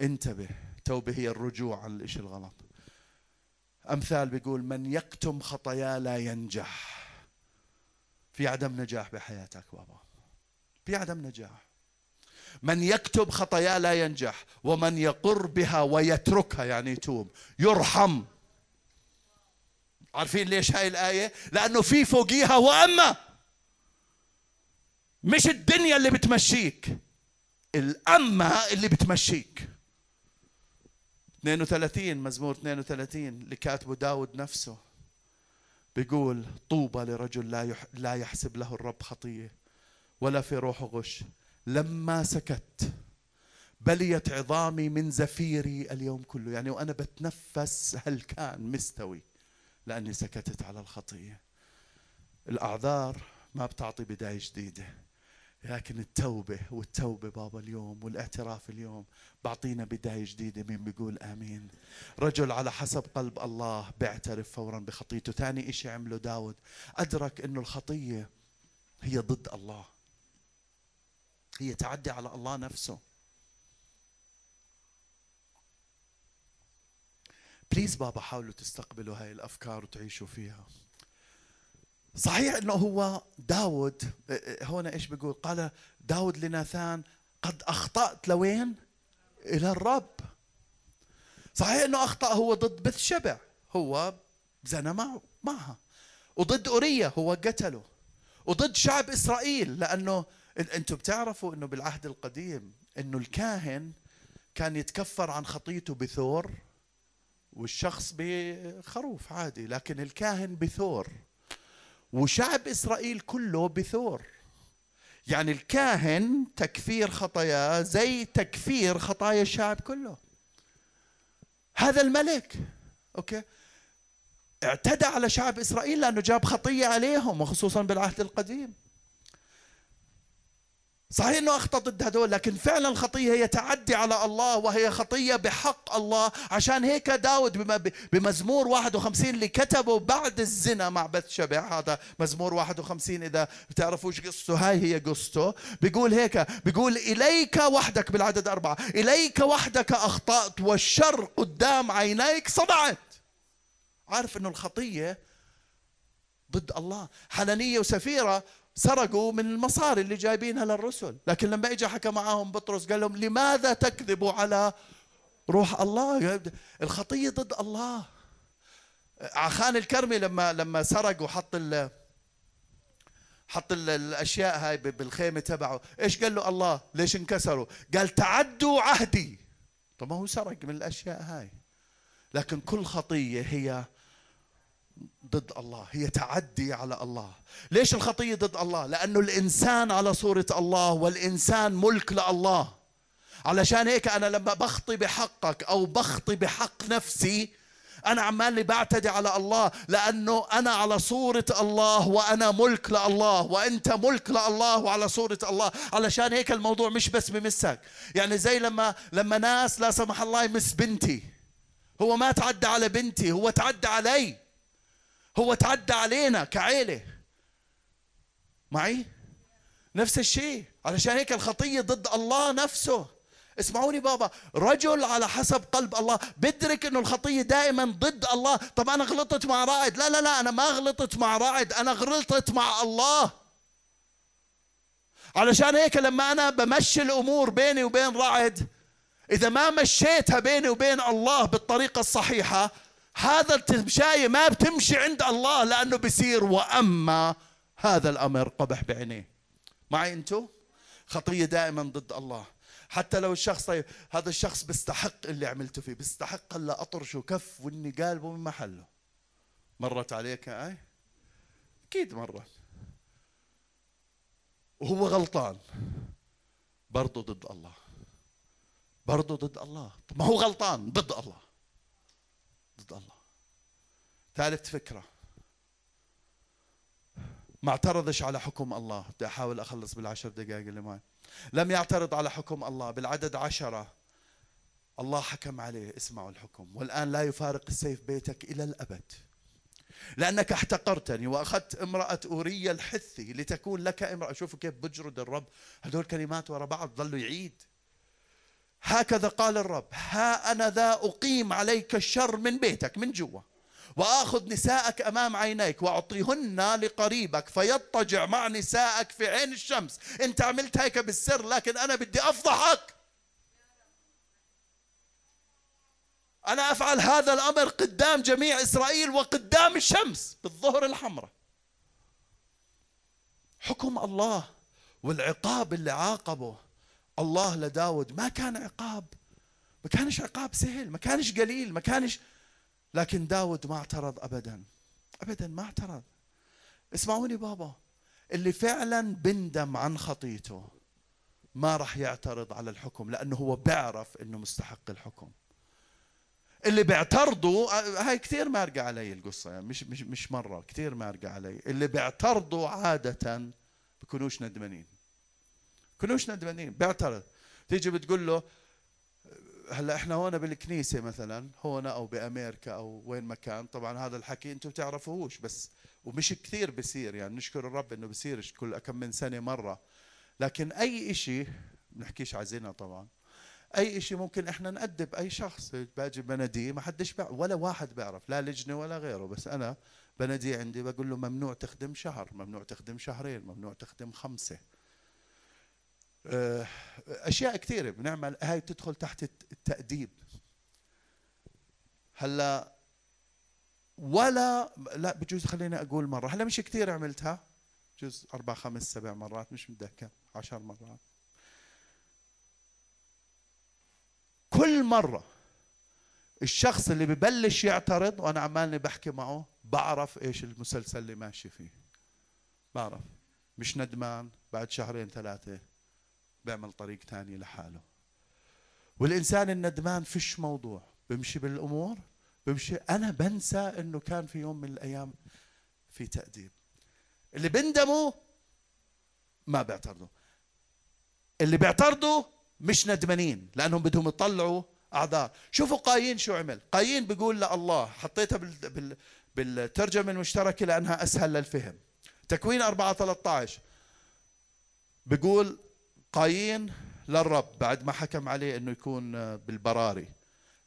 انتبه توبة هي الرجوع عن الإشي الغلط. أمثال بيقول من يكتم خطاياه لا ينجح. في عدم نجاح بحياتك بابا. في عدم نجاح. من يكتب خطاياه لا ينجح ومن يقر بها ويتركها يعني يتوب. يرحم. عارفين ليش هاي الآية؟ لأنه في فوقيها وأما. مش الدنيا اللي بتمشيك الأمة اللي بتمشيك. 32 مزمور 32 اللي كاتبه داود نفسه بيقول طوبى لرجل لا لا يحسب له الرب خطية ولا في روحه غش. لما سكت بليت عظامي من زفيري اليوم كله. يعني وأنا بتنفس هل كان مستوي لأني سكتت على الخطية. الأعذار ما بتعطي بداية جديدة. لكن التوبة والتوبة بابا اليوم والاعتراف اليوم بعطينا بداية جديدة مين بيقول آمين. رجل على حسب قلب الله بيعترف فورا بخطيته. ثاني إشي عمله داود أدرك أنه الخطية هي ضد الله. هي تعدي على الله نفسه. بليز بابا حاولوا تستقبلوا هاي الأفكار وتعيشوا فيها. صحيح إنه هو داود هنا إيش بيقول؟ قال داود لناثان قد أخطأت لوين؟ إلى الرب. صحيح إنه أخطأ هو ضد بث شبع هو زنى معه معها. وضد اوريا هو قتله. وضد شعب إسرائيل لأنه أنتم بتعرفوا إنه بالعهد القديم إنه الكاهن كان يتكفر عن خطيته بثور والشخص بخروف عادي لكن الكاهن بثور. وشعب إسرائيل كله بثور. يعني الكاهن تكفير خطاياه زي تكفير خطايا الشعب كله. هذا الملك أوكي؟ اعتدى على شعب إسرائيل لأنه جاب خطية عليهم وخصوصا بالعهد القديم. صحيح إنه أخطأ ضد هدول لكن فعلا الخطية هي تعدي على الله وهي خطية بحق الله. عشان هيك داود بمزمور 51 اللي كتبه بعد الزنا مع بث شبع. هذا مزمور 51 إذا بتعرفوا إيش قصته. هاي هي قصته. بيقول هيك بيقول إليك وحدك بالعدد أربعة. إليك وحدك أخطأت والشر قدام عينيك صدعت. عارف إنه الخطية ضد الله. حنانية وسفيرة سرقوا من المصاري اللي جايبينها للرسل. لكن لما اجى حكى معهم بطرس قال لهم لماذا تكذبوا على روح الله؟ الخطية ضد الله. عخان الكرمي لما لما سرق وحط ال حط الأشياء هاي بالخيمة تبعه. إيش قال له الله؟ ليش انكسروا؟ قال تعدوا عهدي. طب ما هو سرق من الأشياء هاي. لكن كل خطية هي ضد الله هي تعدي على الله. ليش الخطية ضد الله؟ لأنه الإنسان على صورة الله والإنسان ملك لله. علشان هيك أنا لما بخطي بحقك أو بخطي بحق نفسي أنا عمالي بعتدي على الله لأنه أنا على صورة الله وأنا ملك لله وأنت ملك لله وعلى صورة الله. علشان هيك الموضوع مش بس بمسك. يعني زي لما لما ناس لا سمح الله يمس بنتي. هو ما تعدى على بنتي هو تعدى علي. هو تعدى علينا كعيلة. معي؟ نفس الشيء. علشان هيك الخطية ضد الله نفسه. اسمعوني بابا رجل على حسب قلب الله. بدرك إنه الخطية دائما ضد الله. طب أنا غلطت مع رائد؟ لا لا لا أنا ما غلطت مع رائد. أنا غلطت مع الله. علشان هيك لما أنا بمشي الأمور بيني وبين رائد إذا ما مشيتها بيني وبين الله بالطريقة الصحيحة هذا التمشاية ما بتمشي عند الله لأنه بصير وأما هذا الأمر قبح بعينيه. معي أنتو؟ خطية دائما ضد الله. حتى لو الشخص طيب هذا الشخص بيستحق اللي عملته فيه بيستحق الا أطرشه كف وإني قالبه من محله. مرت عليك اي أكيد مرت. وهو غلطان. برضه ضد الله. برضه ضد الله. ما هو غلطان ضد الله. ضد الله. ثالث فكرة. ما اعترضش على حكم الله. بدي أحاول أخلص بالعشر دقائق اللي معي. لم يعترض على حكم الله. بالعدد عشرة الله حكم عليه اسمعوا الحكم. والآن لا يفارق السيف بيتك إلى الأبد. لأنك احتقرتني وأخذت امرأة أورية الحثي لتكون لك امرأة. شوفوا كيف بجرد الرب. هدول كلمات ورا بعض ظلوا يعيد. هكذا قال الرب ها أنا ذا أقيم عليك الشر من بيتك من جوا وآخذ نساءك أمام عينيك وأعطيهن لقريبك فيضطجع مع نسائك في عين الشمس. أنت عملت هيك بالسر لكن أنا بدي أفضحك. أنا أفعل هذا الأمر قدام جميع إسرائيل وقدام الشمس بالظهر الحمراء. حكم الله والعقاب اللي عاقبه الله لداود ما كان عقاب. ما كانش عقاب سهل ما كانش قليل ما كانش. لكن داود ما اعترض أبدا. أبدا ما اعترض. اسمعوني بابا اللي فعلا بندم عن خطيته ما راح يعترض على الحكم لأنه هو بيعرف أنه مستحق الحكم. اللي بيعترضوا هاي كثير مارقة علي القصة يعني مش مش مش مرة كثير مارقة علي. اللي بيعترضوا عادة بكونوش ندمانين. بكونوش ندمانين بيعترض. تيجي بتقول له هلا إحنا هون بالكنيسة مثلا هون أو بامريكا أو وين ما كان طبعا هذا الحكي أنتم بتعرفوهوش بس ومش كثير بصير يعني نشكر الرب إنه بصيرش كل كم من سنة مرة. لكن أي شيء بنحكيش عزينا طبعا أي شيء ممكن إحنا نأدب أي شخص باجي بناديه ما حدش ولا واحد بيعرف لا لجنة ولا غيره بس أنا بناديه عندي بقول له ممنوع تخدم شهر ممنوع تخدم شهرين ممنوع تخدم خمسة. أشياء كثيرة بنعمل. هاي تدخل تحت التأديب. هلأ ولا لا بجوز خليني أقول مرة. هلأ مش كثير عملتها. بجوز أربع خمس سبع مرات مش متذكر. عشر مرات. كل مرة الشخص اللي ببلش يعترض وأنا عمالني بحكي معه بعرف إيش المسلسل اللي ماشي فيه. بعرف. مش ندمان. بعد شهرين ثلاثة. بيعمل طريق ثاني لحاله. والإنسان الندمان فيش موضوع. بمشي بالأمور بمشي. أنا بنسى أنه كان في يوم من الأيام في تأديب. اللي بندموا ما بيعترضوا. اللي بيعترضوا مش ندمانين لأنهم بدهم يطلعوا أعذار. شوفوا قايين شو عمل. قايين بيقول لله حطيتها بال... بالترجمة المشتركة لأنها أسهل للفهم. تكوين 4 13 بيقول قايين للرب بعد ما حكم عليه إنه يكون بالبراري.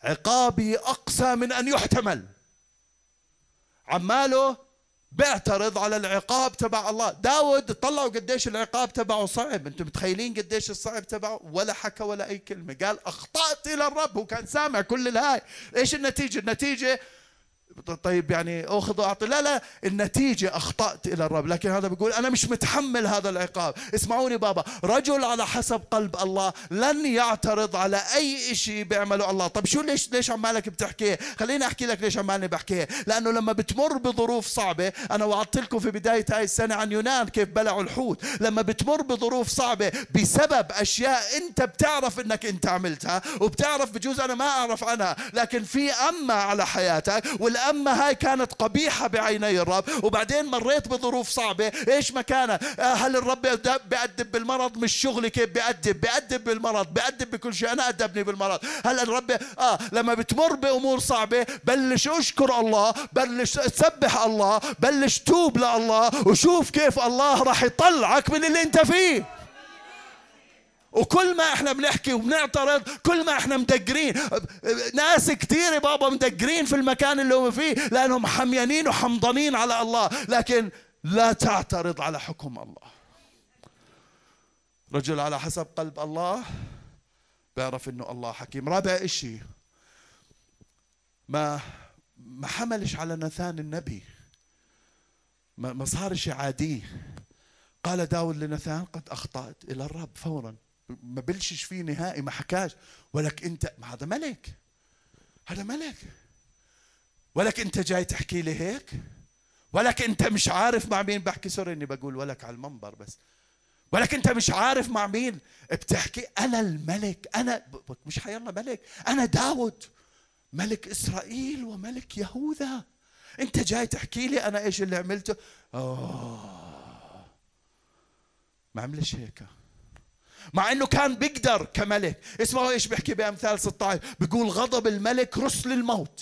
عقابي أقسى من أن يحتمل. عماله بيعترض على العقاب تبع الله. داود طلعوا قديش العقاب تبعه صعب. أنتم متخيلين قديش الصعب تبعه؟ ولا حكى ولا أي كلمة. قال أخطأت إلى الرب هو كان سامع كل الهاي. إيش النتيجة؟ النتيجة طيب يعني أخذ وأعطي. لا لا النتيجة أخطأت إلى الرب لكن هذا بيقول أنا مش متحمل هذا العقاب. اسمعوني بابا رجل على حسب قلب الله لن يعترض على أي شيء بيعمله الله. طب شو ليش ليش عمالك بتحكيه خليني أحكي لك ليش عمالي بحكيه لأنه لما بتمر بظروف صعبة أنا وعدت لكم في بداية هاي السنة عن يونان كيف بلعوا الحوت. لما بتمر بظروف صعبة بسبب أشياء أنت بتعرف إنك أنت عملتها وبتعرف بجوز أنا ما أعرف عنها لكن في اما على حياتك والآن الأمة هاي كانت قبيحة بعيني الرب وبعدين مريت بظروف صعبة. إيش مكانها؟ آه، هل الرب بيأدب بالمرض؟ مش شغلي كيف بيأدب؟ بيأدب بالمرض بيأدب بكل شيء. أنا أدبني بالمرض. هل الرب آه لما بتمر بأمور صعبة بلش أشكر الله بلش تسبح الله بلش توب لله وشوف كيف الله راح يطلعك من اللي أنت فيه. وكل ما إحنا بنحكي وبنعترض كل ما إحنا مدقرين ناس كثير بابا مدقرين في المكان اللي هم فيه لأنهم حميانين وحمضانين على الله. لكن لا تعترض على حكم الله. رجل على حسب قلب الله بيعرف إنه الله حكيم. رابع إشي ما ما حملش على نثان النبي. ما صارش عادي. قال داود لنثان قد أخطأت إلى الرب فورا. ما بلشش فيه نهائي ما حكاش. ولك انت ما هذا ملك. هذا ملك. ولك انت جاي تحكي لي هيك؟ ولك انت مش عارف مع مين. بحكي سوري إني بقول ولك على المنبر بس. ولك انت مش عارف مع مين. بتحكي أنا الملك. أنا مش حيالله ملك. أنا داود. ملك إسرائيل وملك يهوذا. انت جاي تحكي لي أنا إيش اللي عملته؟ أوه. ما عملش هيك. مع إنه كان بيقدر كملك. اسمعوا إيش بيحكي بأمثال 16 بيقول غضب الملك رسل الموت.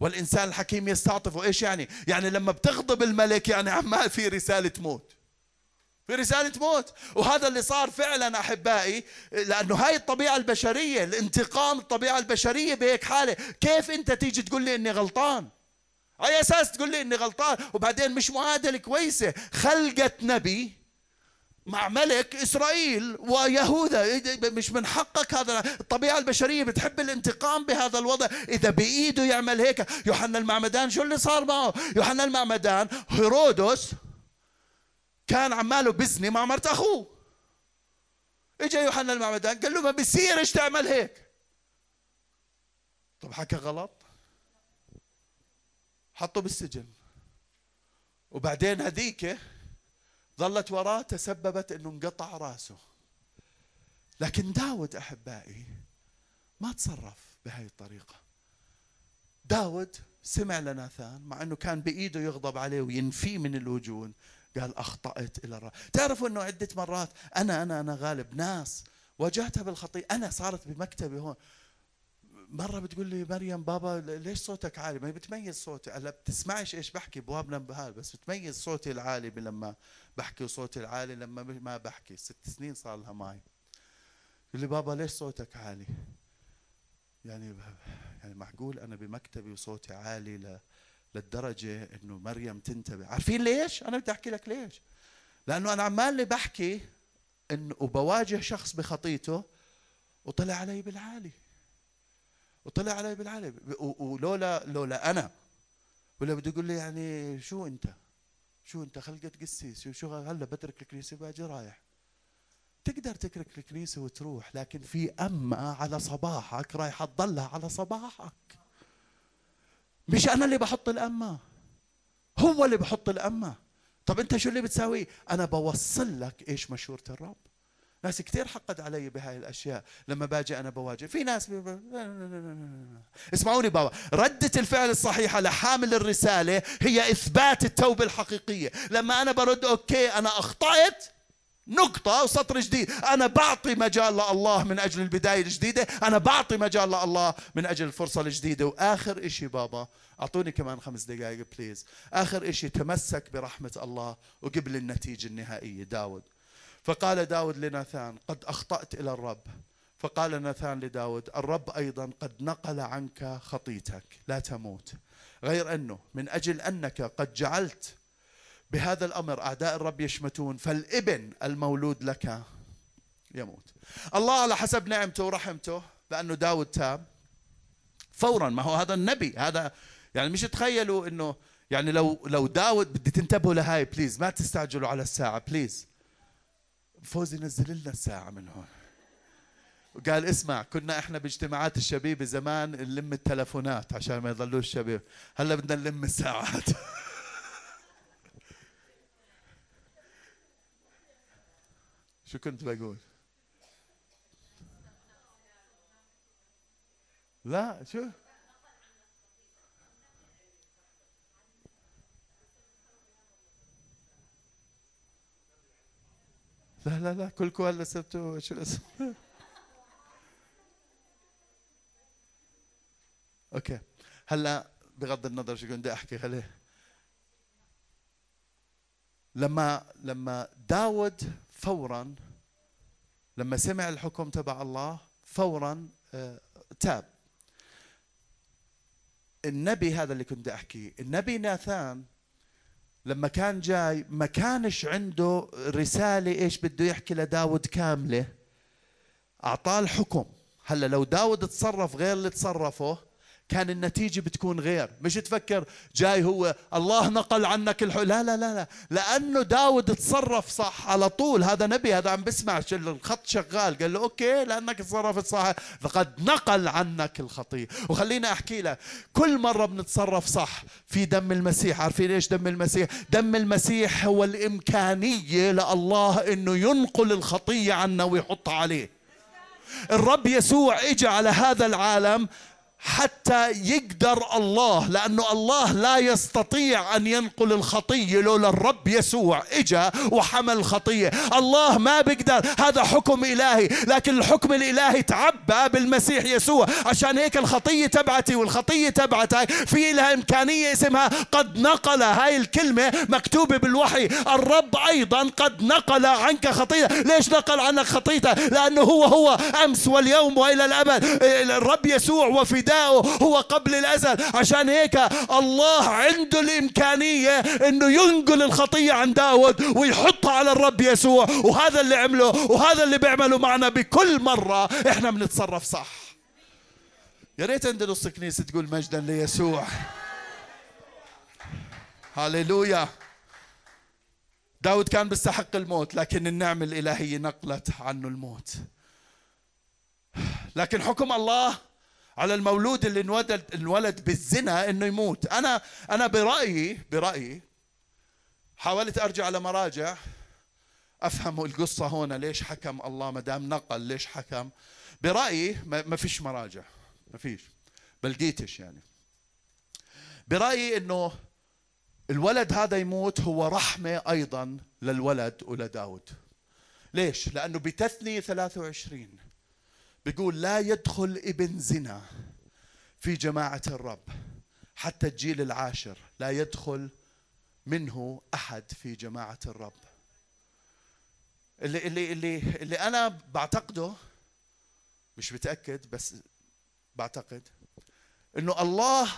والإنسان الحكيم يستعطفه إيش يعني؟ يعني لما بتغضب الملك يعني عمال في رسالة موت. في رسالة موت. وهذا اللي صار فعلا أحبائي لأنه هاي الطبيعة البشرية الانتقام الطبيعة البشرية بهيك حالة. كيف أنت تيجي تقول لي أني غلطان؟ أي أساس تقول لي أني غلطان. وبعدين مش معادلة كويسة. خلقت نبي مع ملك إسرائيل ويهوذا. مش من حقك هذا. الطبيعة البشرية بتحب الانتقام بهذا الوضع. إذا بإيده يعمل هيك. يوحنا المعمدان شو اللي صار معه؟ يوحنا المعمدان هيرودس كان عماله بزني مع مرت أخوه. اجى يوحنا المعمدان قال له ما بيصيرش تعمل هيك؟ طب حكى غلط. حطه بالسجن. وبعدين هذيك ظلت وراه تسببت إنه انقطع راسه. لكن داود أحبائي ما تصرف بهاي الطريقة. داود سمع لناثان مع إنه كان بإيده يغضب عليه وينفيه من الوجود قال أخطأت إلى الرب تعرفوا إنه عدة مرات أنا أنا أنا غالب ناس واجهتها بالخطيئة. أنا صارت بمكتبي هون. مرة بتقول لي مريم بابا ليش صوتك عالي؟ ما بتميز صوتي، هلا بتسمعش إيش بحكي بوابنا بهال بس بتميز صوتي العالي لما بحكي وصوتي العالي لما ما بحكي، ست سنين صار لها معي. يقول لي بابا ليش صوتك عالي؟ يعني يعني معقول أنا بمكتبي وصوتي عالي ل للدرجة إنه مريم تنتبه، عارفين ليش؟ أنا بدي أحكي لك ليش؟ لأنه أنا عمال بحكي انه وبواجه شخص بخطيته وطلع علي بالعالي وطلع علي بالعالي ولولا لولا أنا. ولا بده يقول لي يعني شو أنت؟ شو أنت خلقت قسيس شو هلا بترك الكنيسة باجي رايح؟ تقدر تترك الكنيسة وتروح لكن في أمة على صباحك رايحة تضلها على صباحك. مش أنا اللي بحط الأمة. هو اللي بحط الأمة. طب أنت شو اللي بتساويه أنا بوصل لك إيش مشورة الرب. ناس كثير حقد علي بهاي الأشياء. لما باجي أنا بواجه في ناس بي... اسمعوني بابا ردة الفعل الصحيحة لحامل الرسالة هي إثبات التوبة الحقيقية. لما أنا برد okay أنا أخطأت نقطة وسطر جديد. أنا بعطي مجال لله من أجل البداية الجديدة أنا بعطي مجال لله من أجل الفرصة الجديدة. وآخر إشي بابا أعطوني كمان خمس دقائق بليز آخر إشي تمسك برحمة الله وقبل النتيجة النهائية. داود. فقال داود لناثان قد أخطأت إلى الرب. فقال ناثان لداود الرب أيضا قد نقل عنك خطيتك لا تموت. غير أنه من أجل أنك قد جعلت بهذا الأمر أعداء الرب يشمتون فالإبن المولود لك يموت. الله على حسب نعمته ورحمته لأنه داود تاب فورا ما هو هذا النبي هذا يعني مش تخيلوا إنه يعني لو لو داود بدي تنتبهوا لهاي please ما تستعجلوا على الساعة please فوزي نزل لنا الساعة من هون. وقال اسمع كنا إحنا باجتماعات الشبيبة زمان نلم التلفونات عشان ما يضلوش الشباب هلأ بدنا نلم الساعات. (laughs) شو كنت بقول؟ لا شو؟ لا لا لا كلكم هلا سبتوا شو اسمه (laughs) أوكي. هلأ بغض النظر شو كنت أحكي عليه لما لما داود فورا لما سمع الحكم تبع الله فورا آه، تاب. النبي هذا اللي كنت احكيه النبي ناثان لما كان جاي ما كانش عنده رسالة إيش بده يحكي لداود كاملة. أعطاه الحكم. هلأ لو داود تصرف غير اللي تصرفه كان النتيجة بتكون غير. مش تفكر جاي هو الله نقل عنك الحق لا لا لا لا. لأنه داود تصرف صح على طول. هذا نبي هذا عم بسمع الخط شغال. قال له أوكي لأنك تصرفت صح لقد نقل عنك الخطية وخلينا أحكي لك كل مرة بنتصرف صح في دم المسيح. عارفين إيش دم المسيح؟ دم المسيح هو الإمكانية لله أنه ينقل الخطية عنا ويحطها عليه. الرب يسوع اجى على هذا العالم حتى يقدر الله لأنه الله لا يستطيع أن ينقل الخطية لولا الرب يسوع إجا وحمل الخطية. الله ما بيقدر هذا حكم إلهي لكن الحكم الإلهي تعبى بالمسيح يسوع. عشان هيك الخطية تبعتي والخطية تبعتك في لها إمكانية اسمها قد نقل هاي الكلمة مكتوبة بالوحي. الرب أيضا قد نقل عنك خطية. ليش نقل عنك خطيته؟ لأنه هو هو أمس واليوم وإلى الأبد. الرب يسوع وفي فداؤه هو قبل الأزل. عشان هيك الله عنده الإمكانية أنه ينقل الخطية عن داود ويحطها على الرب يسوع. وهذا اللي عمله وهذا اللي بيعمله معنا بكل مرة إحنا بنتصرف صح. يا ريت عند نص كنيسة تقول مجدا ليسوع. هاليلويا. داود كان بيستحق الموت لكن النعمة الإلهية نقلت عنه الموت. لكن حكم الله على المولود اللي انولد انولد بالزنا إنه يموت. أنا أنا برايي برأيي حاولت أرجع لمراجع أفهم القصة هنا ليش حكم الله ما دام نقل ليش حكم؟ برأيي ما فيش مراجع ما فيش. بلقيتش يعني. برأيي إنه الولد هذا يموت هو رحمة أيضا للولد ولداود. ليش؟ لأنه بتثنيه 23 بيقول لا يدخل ابن زنا في جماعة الرب حتى الجيل العاشر. لا يدخل منه أحد في جماعة الرب. اللي اللي اللي اللي أنا بعتقده مش متأكد بس بعتقد إنه الله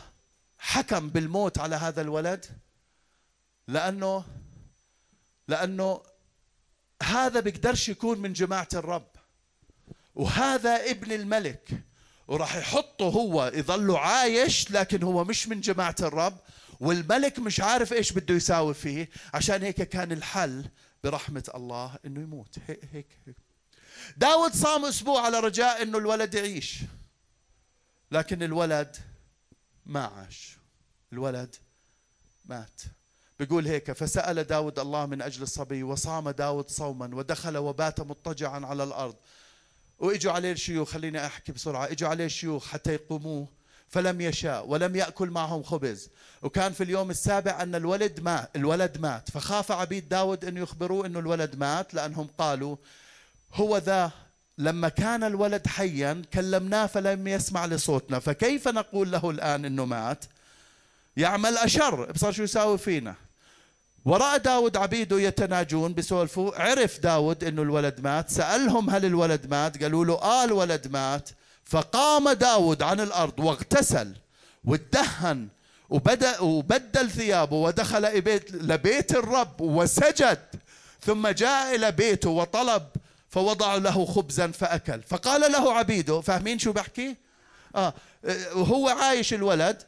حكم بالموت على هذا الولد لأنه لأنه هذا بيقدرش يكون من جماعة الرب. وهذا ابن الملك. وراح يحطه هو يظل عايش لكن هو مش من جماعة الرب. والملك مش عارف إيش بده يساوي فيه. عشان هيك كان الحل برحمة الله إنه يموت. هيك هيك, هيك. داود صام أسبوع على رجاء إنه الولد يعيش. لكن الولد ما عاش. الولد مات. بيقول هيك فسأل داود الله من أجل الصبي وصام داود صوما ودخل وبات مضطجعا على الأرض. وإجوا عليه الشيوخ خليني أحكي بسرعة إجوا عليه الشيوخ حتى يقوموه فلم يشاء ولم يأكل معهم خبز. وكان في اليوم السابع أن الولد مات الولد مات. فخاف عبيد داود أن يخبروه أنه الولد مات لأنهم قالوا هو ذا لما كان الولد حيا كلمناه فلم يسمع لصوتنا. فكيف نقول له الآن إنه مات؟ يعمل أشر بصار شو يساوي فينا؟ ورأى داود عبيده يتناجون بسولفوا عرف داود إنه الولد مات سألهم هل الولد مات؟ قالوا له آه الولد مات. فقام داود عن الأرض واغتسل وادهن وبدأ وبدل ثيابه ودخل لبيت الرب وسجد. ثم جاء إلى بيته وطلب فوضع له خبزا فأكل. فقال له عبيده فاهمين شو بحكي؟ آه وهو عايش الولد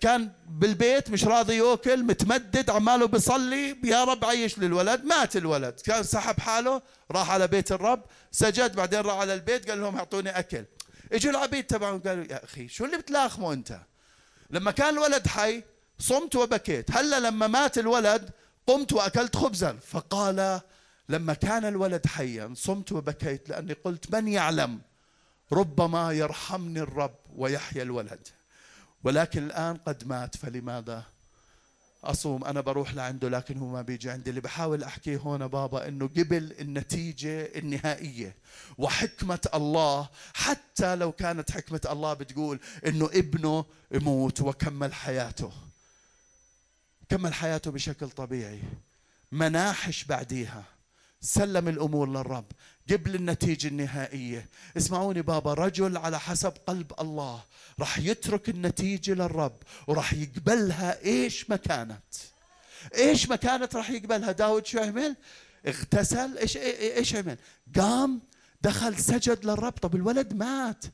كان بالبيت مش راضي ياكل متمدد عماله بيصلي يا رب عيش للولد. مات الولد. كان سحب حاله راح على بيت الرب سجد بعدين راح على البيت قال لهم أعطوني أكل. اجوا العبيد تبعهم قالوا يا أخي شو اللي بتلاخموا أنت؟ لما كان الولد حي صمت وبكيت. هلا لما مات الولد قمت وأكلت خبزا. فقال لما كان الولد حيا صمت وبكيت لأني قلت من يعلم ربما يرحمني الرب ويحيى الولد. ولكن الآن قد مات فلماذا؟ أصوم أنا بروح لعنده لكن هو ما بيجي عندي. اللي بحاول أحكيه هون بابا إنه قبل النتيجة النهائية وحكمة الله حتى لو كانت حكمة الله بتقول إنه ابنه يموت وكمل حياته. كمل حياته بشكل طبيعي. مناحش بعديها. سلم الأمور للرب. قبل النتيجة النهائية. اسمعوني بابا رجل على حسب قلب الله راح يترك النتيجة للرب وراح يقبلها إيش ما كانت. إيش ما كانت راح يقبلها. داود شو عمل؟ اغتسل. إيش إيش عمل؟ قام دخل سجد للرب. طب الولد مات.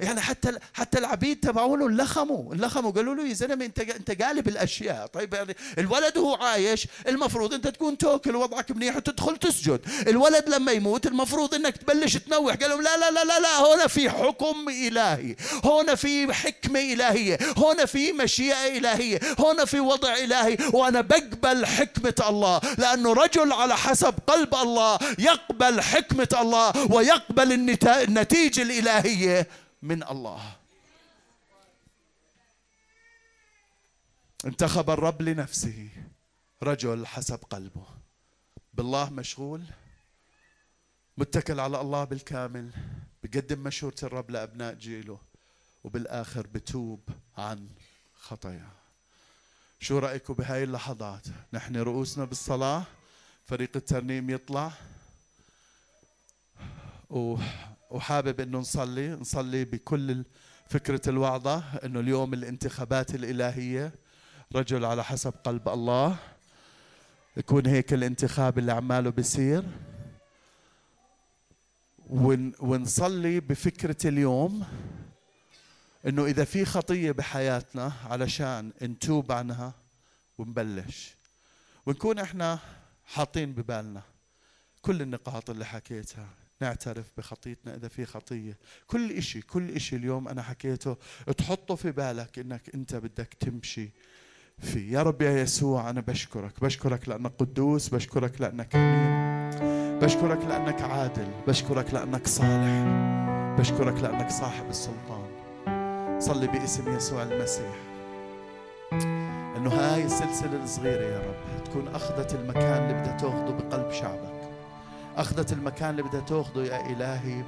يعني حتى حتى العبيد تبعونه لخموا لخموا قالوا له يا زلمة انت انت قالب الأشياء. طيب يعني الولد وهو عايش المفروض انت تكون توكل وضعك منيح وتدخل تسجد. الولد لما يموت المفروض انك تبلش تنوح. قال لهم لا لا لا لا لا هنا في حكم إلهي هنا في حكمة إلهية هنا في مشيئة إلهية هنا في وضع إلهي وأنا بقبل حكمة الله لأنه رجل على حسب قلب الله يقبل حكمة الله ويقبل النتيجة الإلهية. من الله. انتخب الرب لنفسه. رجل حسب قلبه. بالله مشغول. متكل على الله بالكامل. بقدم مشورة الرب لأبناء جيله. وبالآخر بتوب عن خطاياه. شو رأيكم بهاي اللحظات؟ نحن رؤوسنا بالصلاة. فريق الترنيم يطلع. و وحابب إنه نصلي نصلي بكل فكرة الوعظة إنه اليوم الانتخابات الإلهية رجل على حسب قلب الله. يكون هيك الانتخاب اللي عماله بيصير. ونصلي بفكرة اليوم إنه إذا في خطية بحياتنا علشان نتوب عنها ونبلش. ونكون إحنا حاطين ببالنا كل النقاط اللي حكيتها. نعترف بخطيتنا إذا في خطية. كل إشي كل إشي اليوم أنا حكيته تحطه في بالك إنك أنت بدك تمشي فيه. يا رب يا يسوع أنا بشكرك. بشكرك لأنك قدوس بشكرك لأنك أمين. بشكرك لأنك عادل. بشكرك لأنك صالح. بشكرك لأنك صاحب السلطان. صلي باسم يسوع المسيح. إنه هاي السلسلة الصغيرة يا رب تكون أخذت المكان اللي بدها تأخذه بقلب شعبك. أخذت المكان اللي بدها تأخذه يا إلهي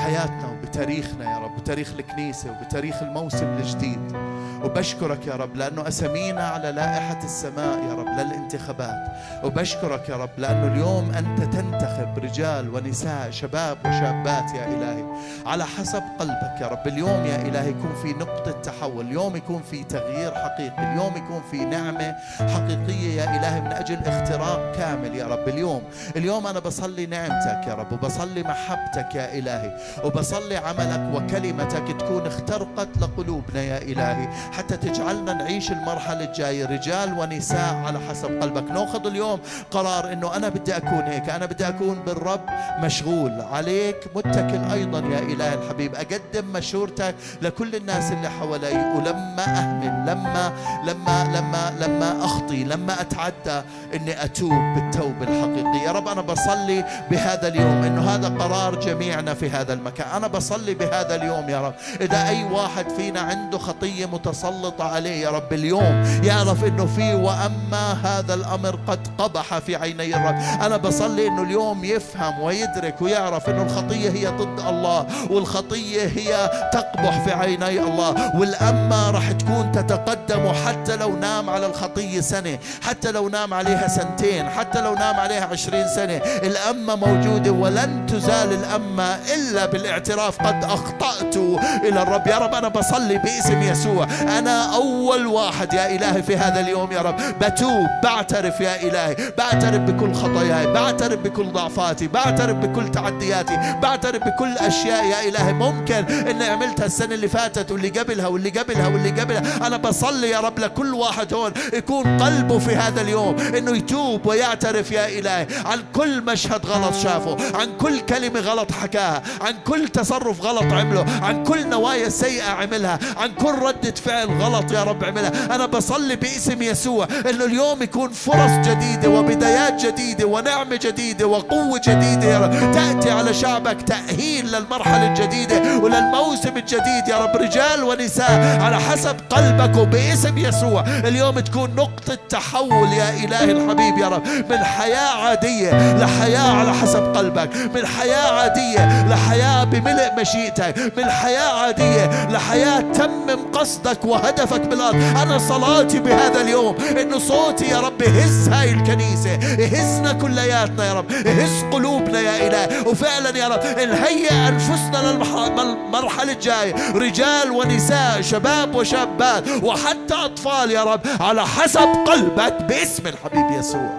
بحياتنا وبتاريخنا يا رب بتاريخ الكنيسة وبتاريخ الموسم الجديد. وبشكرك يا رب لأنه أسامينا على لائحة السماء يا رب للانتخابات. وبشكرك يا رب لأنه اليوم أنت تنتخب رجال ونساء شباب وشابات يا إلهي. على حسب قلبك يا رب اليوم يا إلهي يكون في نقطة تحول اليوم يكون في تغيير حقيقي اليوم يكون في نعمة حقيقية يا إلهي من أجل اختراق كامل يا رب. اليوم اليوم أنا بصلي نعمتك يا رب وبصلي محبتك يا إلهي. وبصلي عملك وكلمتك تكون اخترقت لقلوبنا يا إلهي. حتى تجعلنا نعيش المرحلة الجاية. رجال ونساء على حسب قلبك. ناخذ اليوم قرار إنه أنا بدي أكون هيك. أنا بدي أكون بالرب مشغول. عليك متكل أيضا يا اله الحبيب. أقدم مشورتك لكل الناس اللي حوالي. ولما أهمل لما لما لما لما أخطي لما أتعدى إني أتوب بالتوبة الحقيقية. يا رب أنا بصلي بهذا اليوم إنه هذا قرار جميعنا في هذا المكان أنا بصلي بهذا اليوم يا رب. إذا أي واحد فينا عنده خطية متسلطة عليه يا رب اليوم يعرف إنه في وأما هذا الأمر قد قبح في عيني الرب. أنا بصلي إنه اليوم يفهم ويدرك ويعرف إنه الخطية هي ضد الله والخطية هي تقبح في عيني الله. والاما راح تكون تتقدم حتى لو نام على الخطية سنة حتى لو نام عليها سنتين حتى لو نام عليها عشرين سنة. الأمة موجودة ولن تزال الأمة إلا بالاعتراف قد أخطأت. إلى الرب يا رب أنا بصلي باسم يسوع. أنا أول واحد يا إلهي في هذا اليوم يا رب. بتوب بعترف يا إلهي. بعترف بكل خطاياي بعترف بكل ضعفاتي بعترف بكل تعدياتي بعترف بكل أشياء يا إلهي. ممكن إني عملتها السنة اللي فاتت واللي قبلها واللي قبلها واللي قبلها. أنا بصلي يا رب لكل واحد هون يكون قلبه في هذا اليوم إنه يتوب ويعترف يا إلهي. عن كل مشهد غلط شافه عن كل كلمة غلط حكاها عن كل تصرف غلط عمله عن كل نوايا سيئة عملها عن كل ردة فعل غلط يا رب عملها. أنا بصلي باسم يسوع إنه اليوم يكون فرص جديدة وبدايات جديدة ونعمة جديدة وقوة جديدة يا رب. تأتي على شعبك تأهيل للمرحلة الجديدة وللموسم الجديد يا رب. رجال ونساء على حسب قلبك وباسم يسوع اليوم تكون نقطة تحول يا إلهي الحبيب يا رب. من حياة عادية لحياة على حسب قلبك من حياة عادية لحياة بملء مشيئتك من حياة عادية لحياة تمم قصدك وهدفك بالأرض أنا صلاتي بهذا اليوم إنه صوتي يا رب يهز هاي الكنيسة يهزنا كلياتنا يا رب يهز قلوبنا يا إله. وفعلا يا رب نهيئ أنفسنا للمرحلة الجاية. رجال ونساء شباب وشابات وحتى أطفال يا رب على حسب قلبك باسم الحبيب يسوع.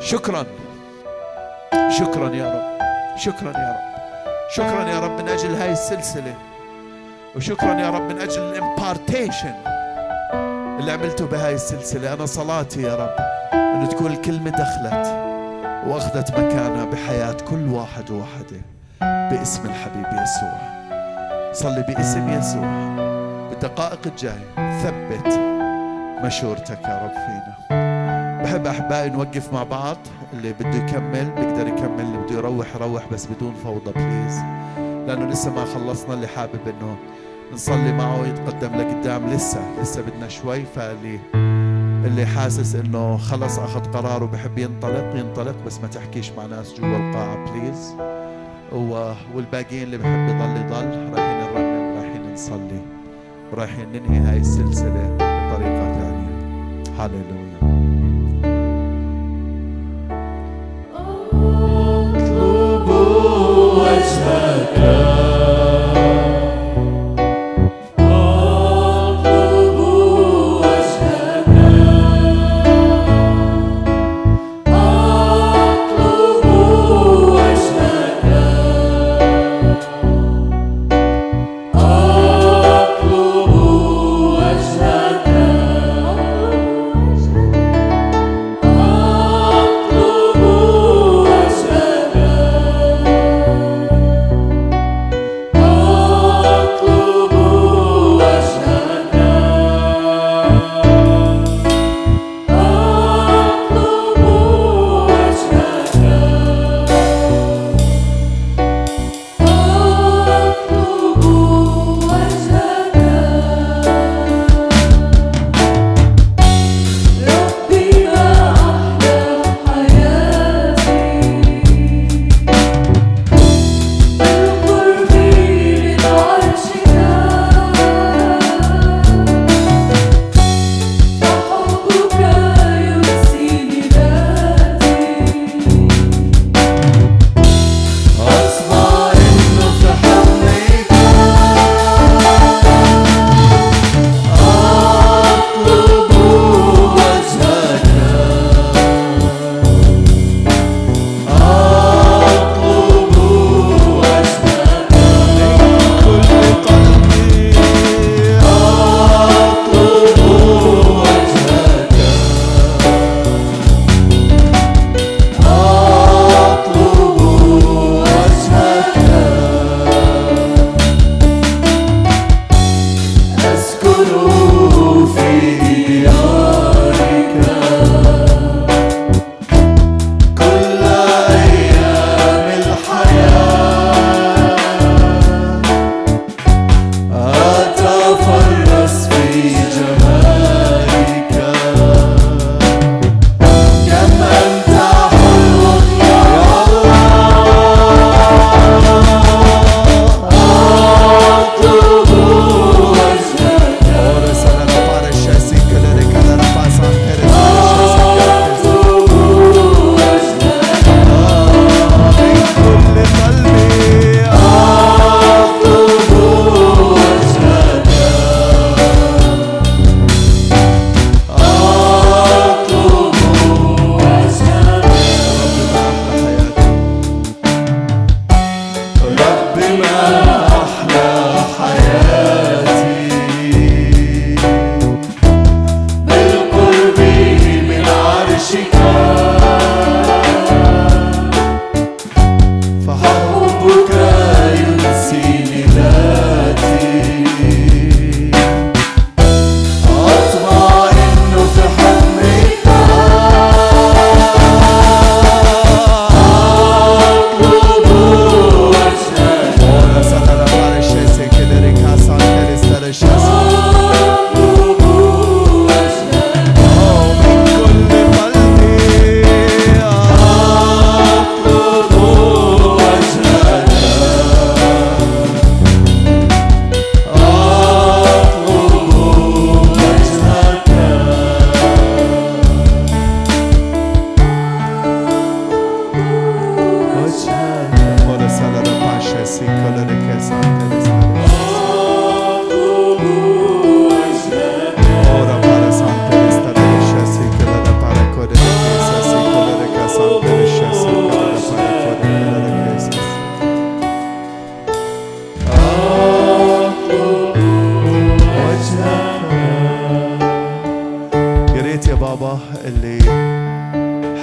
شكرا. شكرا يا رب. شكرا يا رب. شكرا يا رب من أجل هاي السلسلة. وشكرا يا رب من أجل الإمبارتيشن اللي عملته بهاي السلسلة. أنا صلاتي يا رب أنه تكون الكلمة دخلت وأخذت مكانها بحياة كل واحد وواحدة باسم الحبيب يسوع. صلي باسم يسوع. بالدقائق الجاية ثبت مشورتك يا رب فينا. بحب أحبائي نوقف مع بعض. اللي بده يكمل بيقدر يكمل اللي بده يروح يروح بس بدون فوضى بليز لأنه لسه ما خلصنا اللي حابب إنه نصلي معه يتقدم لقدام. لسه لسه بدنا شوي. فاللي اللي حاسس إنه خلص أخذ قرار وبحب ينطلق ينطلق بس ما تحكيش مع ناس جوا القاعة بليز والباقيين اللي بحب يضل يضل. رايحين نرنم رايحين نصلي ورايحين ننهي هاي السلسلة بطريقة ثانية. هاليلويا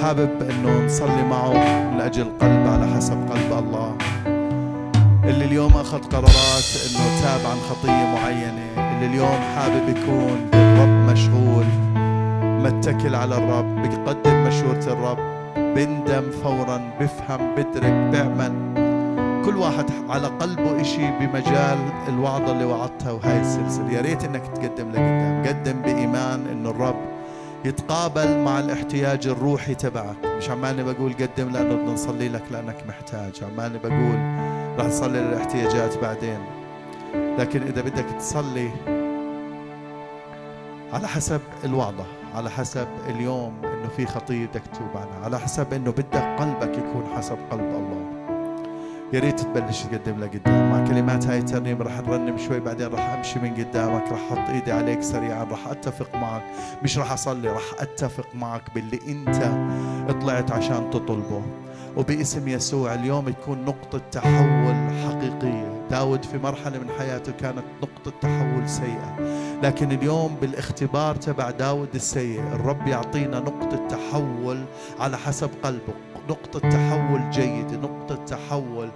حابب إنه نصلي معه من أجل قلب على حسب قلب الله. اللي اليوم أخذ قرارات إنه تاب عن خطية معينة. اللي اليوم حابب يكون بالرب مشغول متكل على الرب بيقدم مشورة الرب بندم فورا بفهم بدرك بيعمل. كل واحد على قلبه إشي بمجال الوعظة اللي وعظتها وهاي السلسلة. يا ريت إنك تقدم لقدام. قدم بإيمان إنه الرب يتقابل مع الاحتياج الروحي تبعك. مش عمالي بقول قدم لأنه بدنا نصلي لك لأنك محتاج. عمالي بقول راح نصلي للاحتياجات بعدين. لكن إذا بدك تصلي على حسب الوعظة على حسب اليوم إنه في خطية بدك تتوب عنها على حسب إنه بدك قلبك يكون حسب قلب الله. يا ريت تبلش تقدم لقدام مع كلمات هاي الترنيم رح نرنم شوي بعدين رح أمشي من قدامك رح أحط إيدي عليك سريعا رح أتفق معك. مش رح أصلي رح أتفق معك باللي أنت طلعت عشان تطلبه. وباسم يسوع اليوم تكون نقطة تحول حقيقية. داود في مرحلة من حياته كانت نقطة تحول سيئة. لكن اليوم بالاختبار تبع داود السيء الرب يعطينا نقطة تحول على حسب قلبه نقطة تحول جيدة نقطة تحول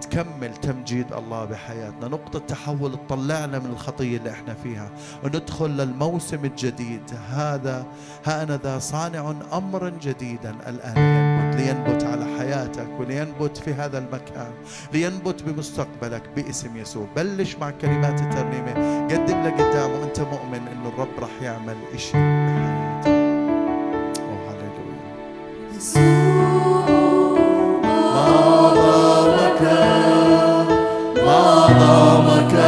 تكمل تمجيد الله بحياتنا نقطة تحول تطلعنا من الخطية اللي إحنا فيها. وندخل للموسم الجديد. هذا هانذا صانع أمرا جديدا الآن ينبت لينبت على حياتك ولينبت في هذا المكان لينبت بمستقبلك باسم يسوع. بلش مع كلمات الترنيمة. قدم لقدام وأنت مؤمن إنه الرب راح يعمل إشي بحياتك. Oh, hallelujah. Oh my God.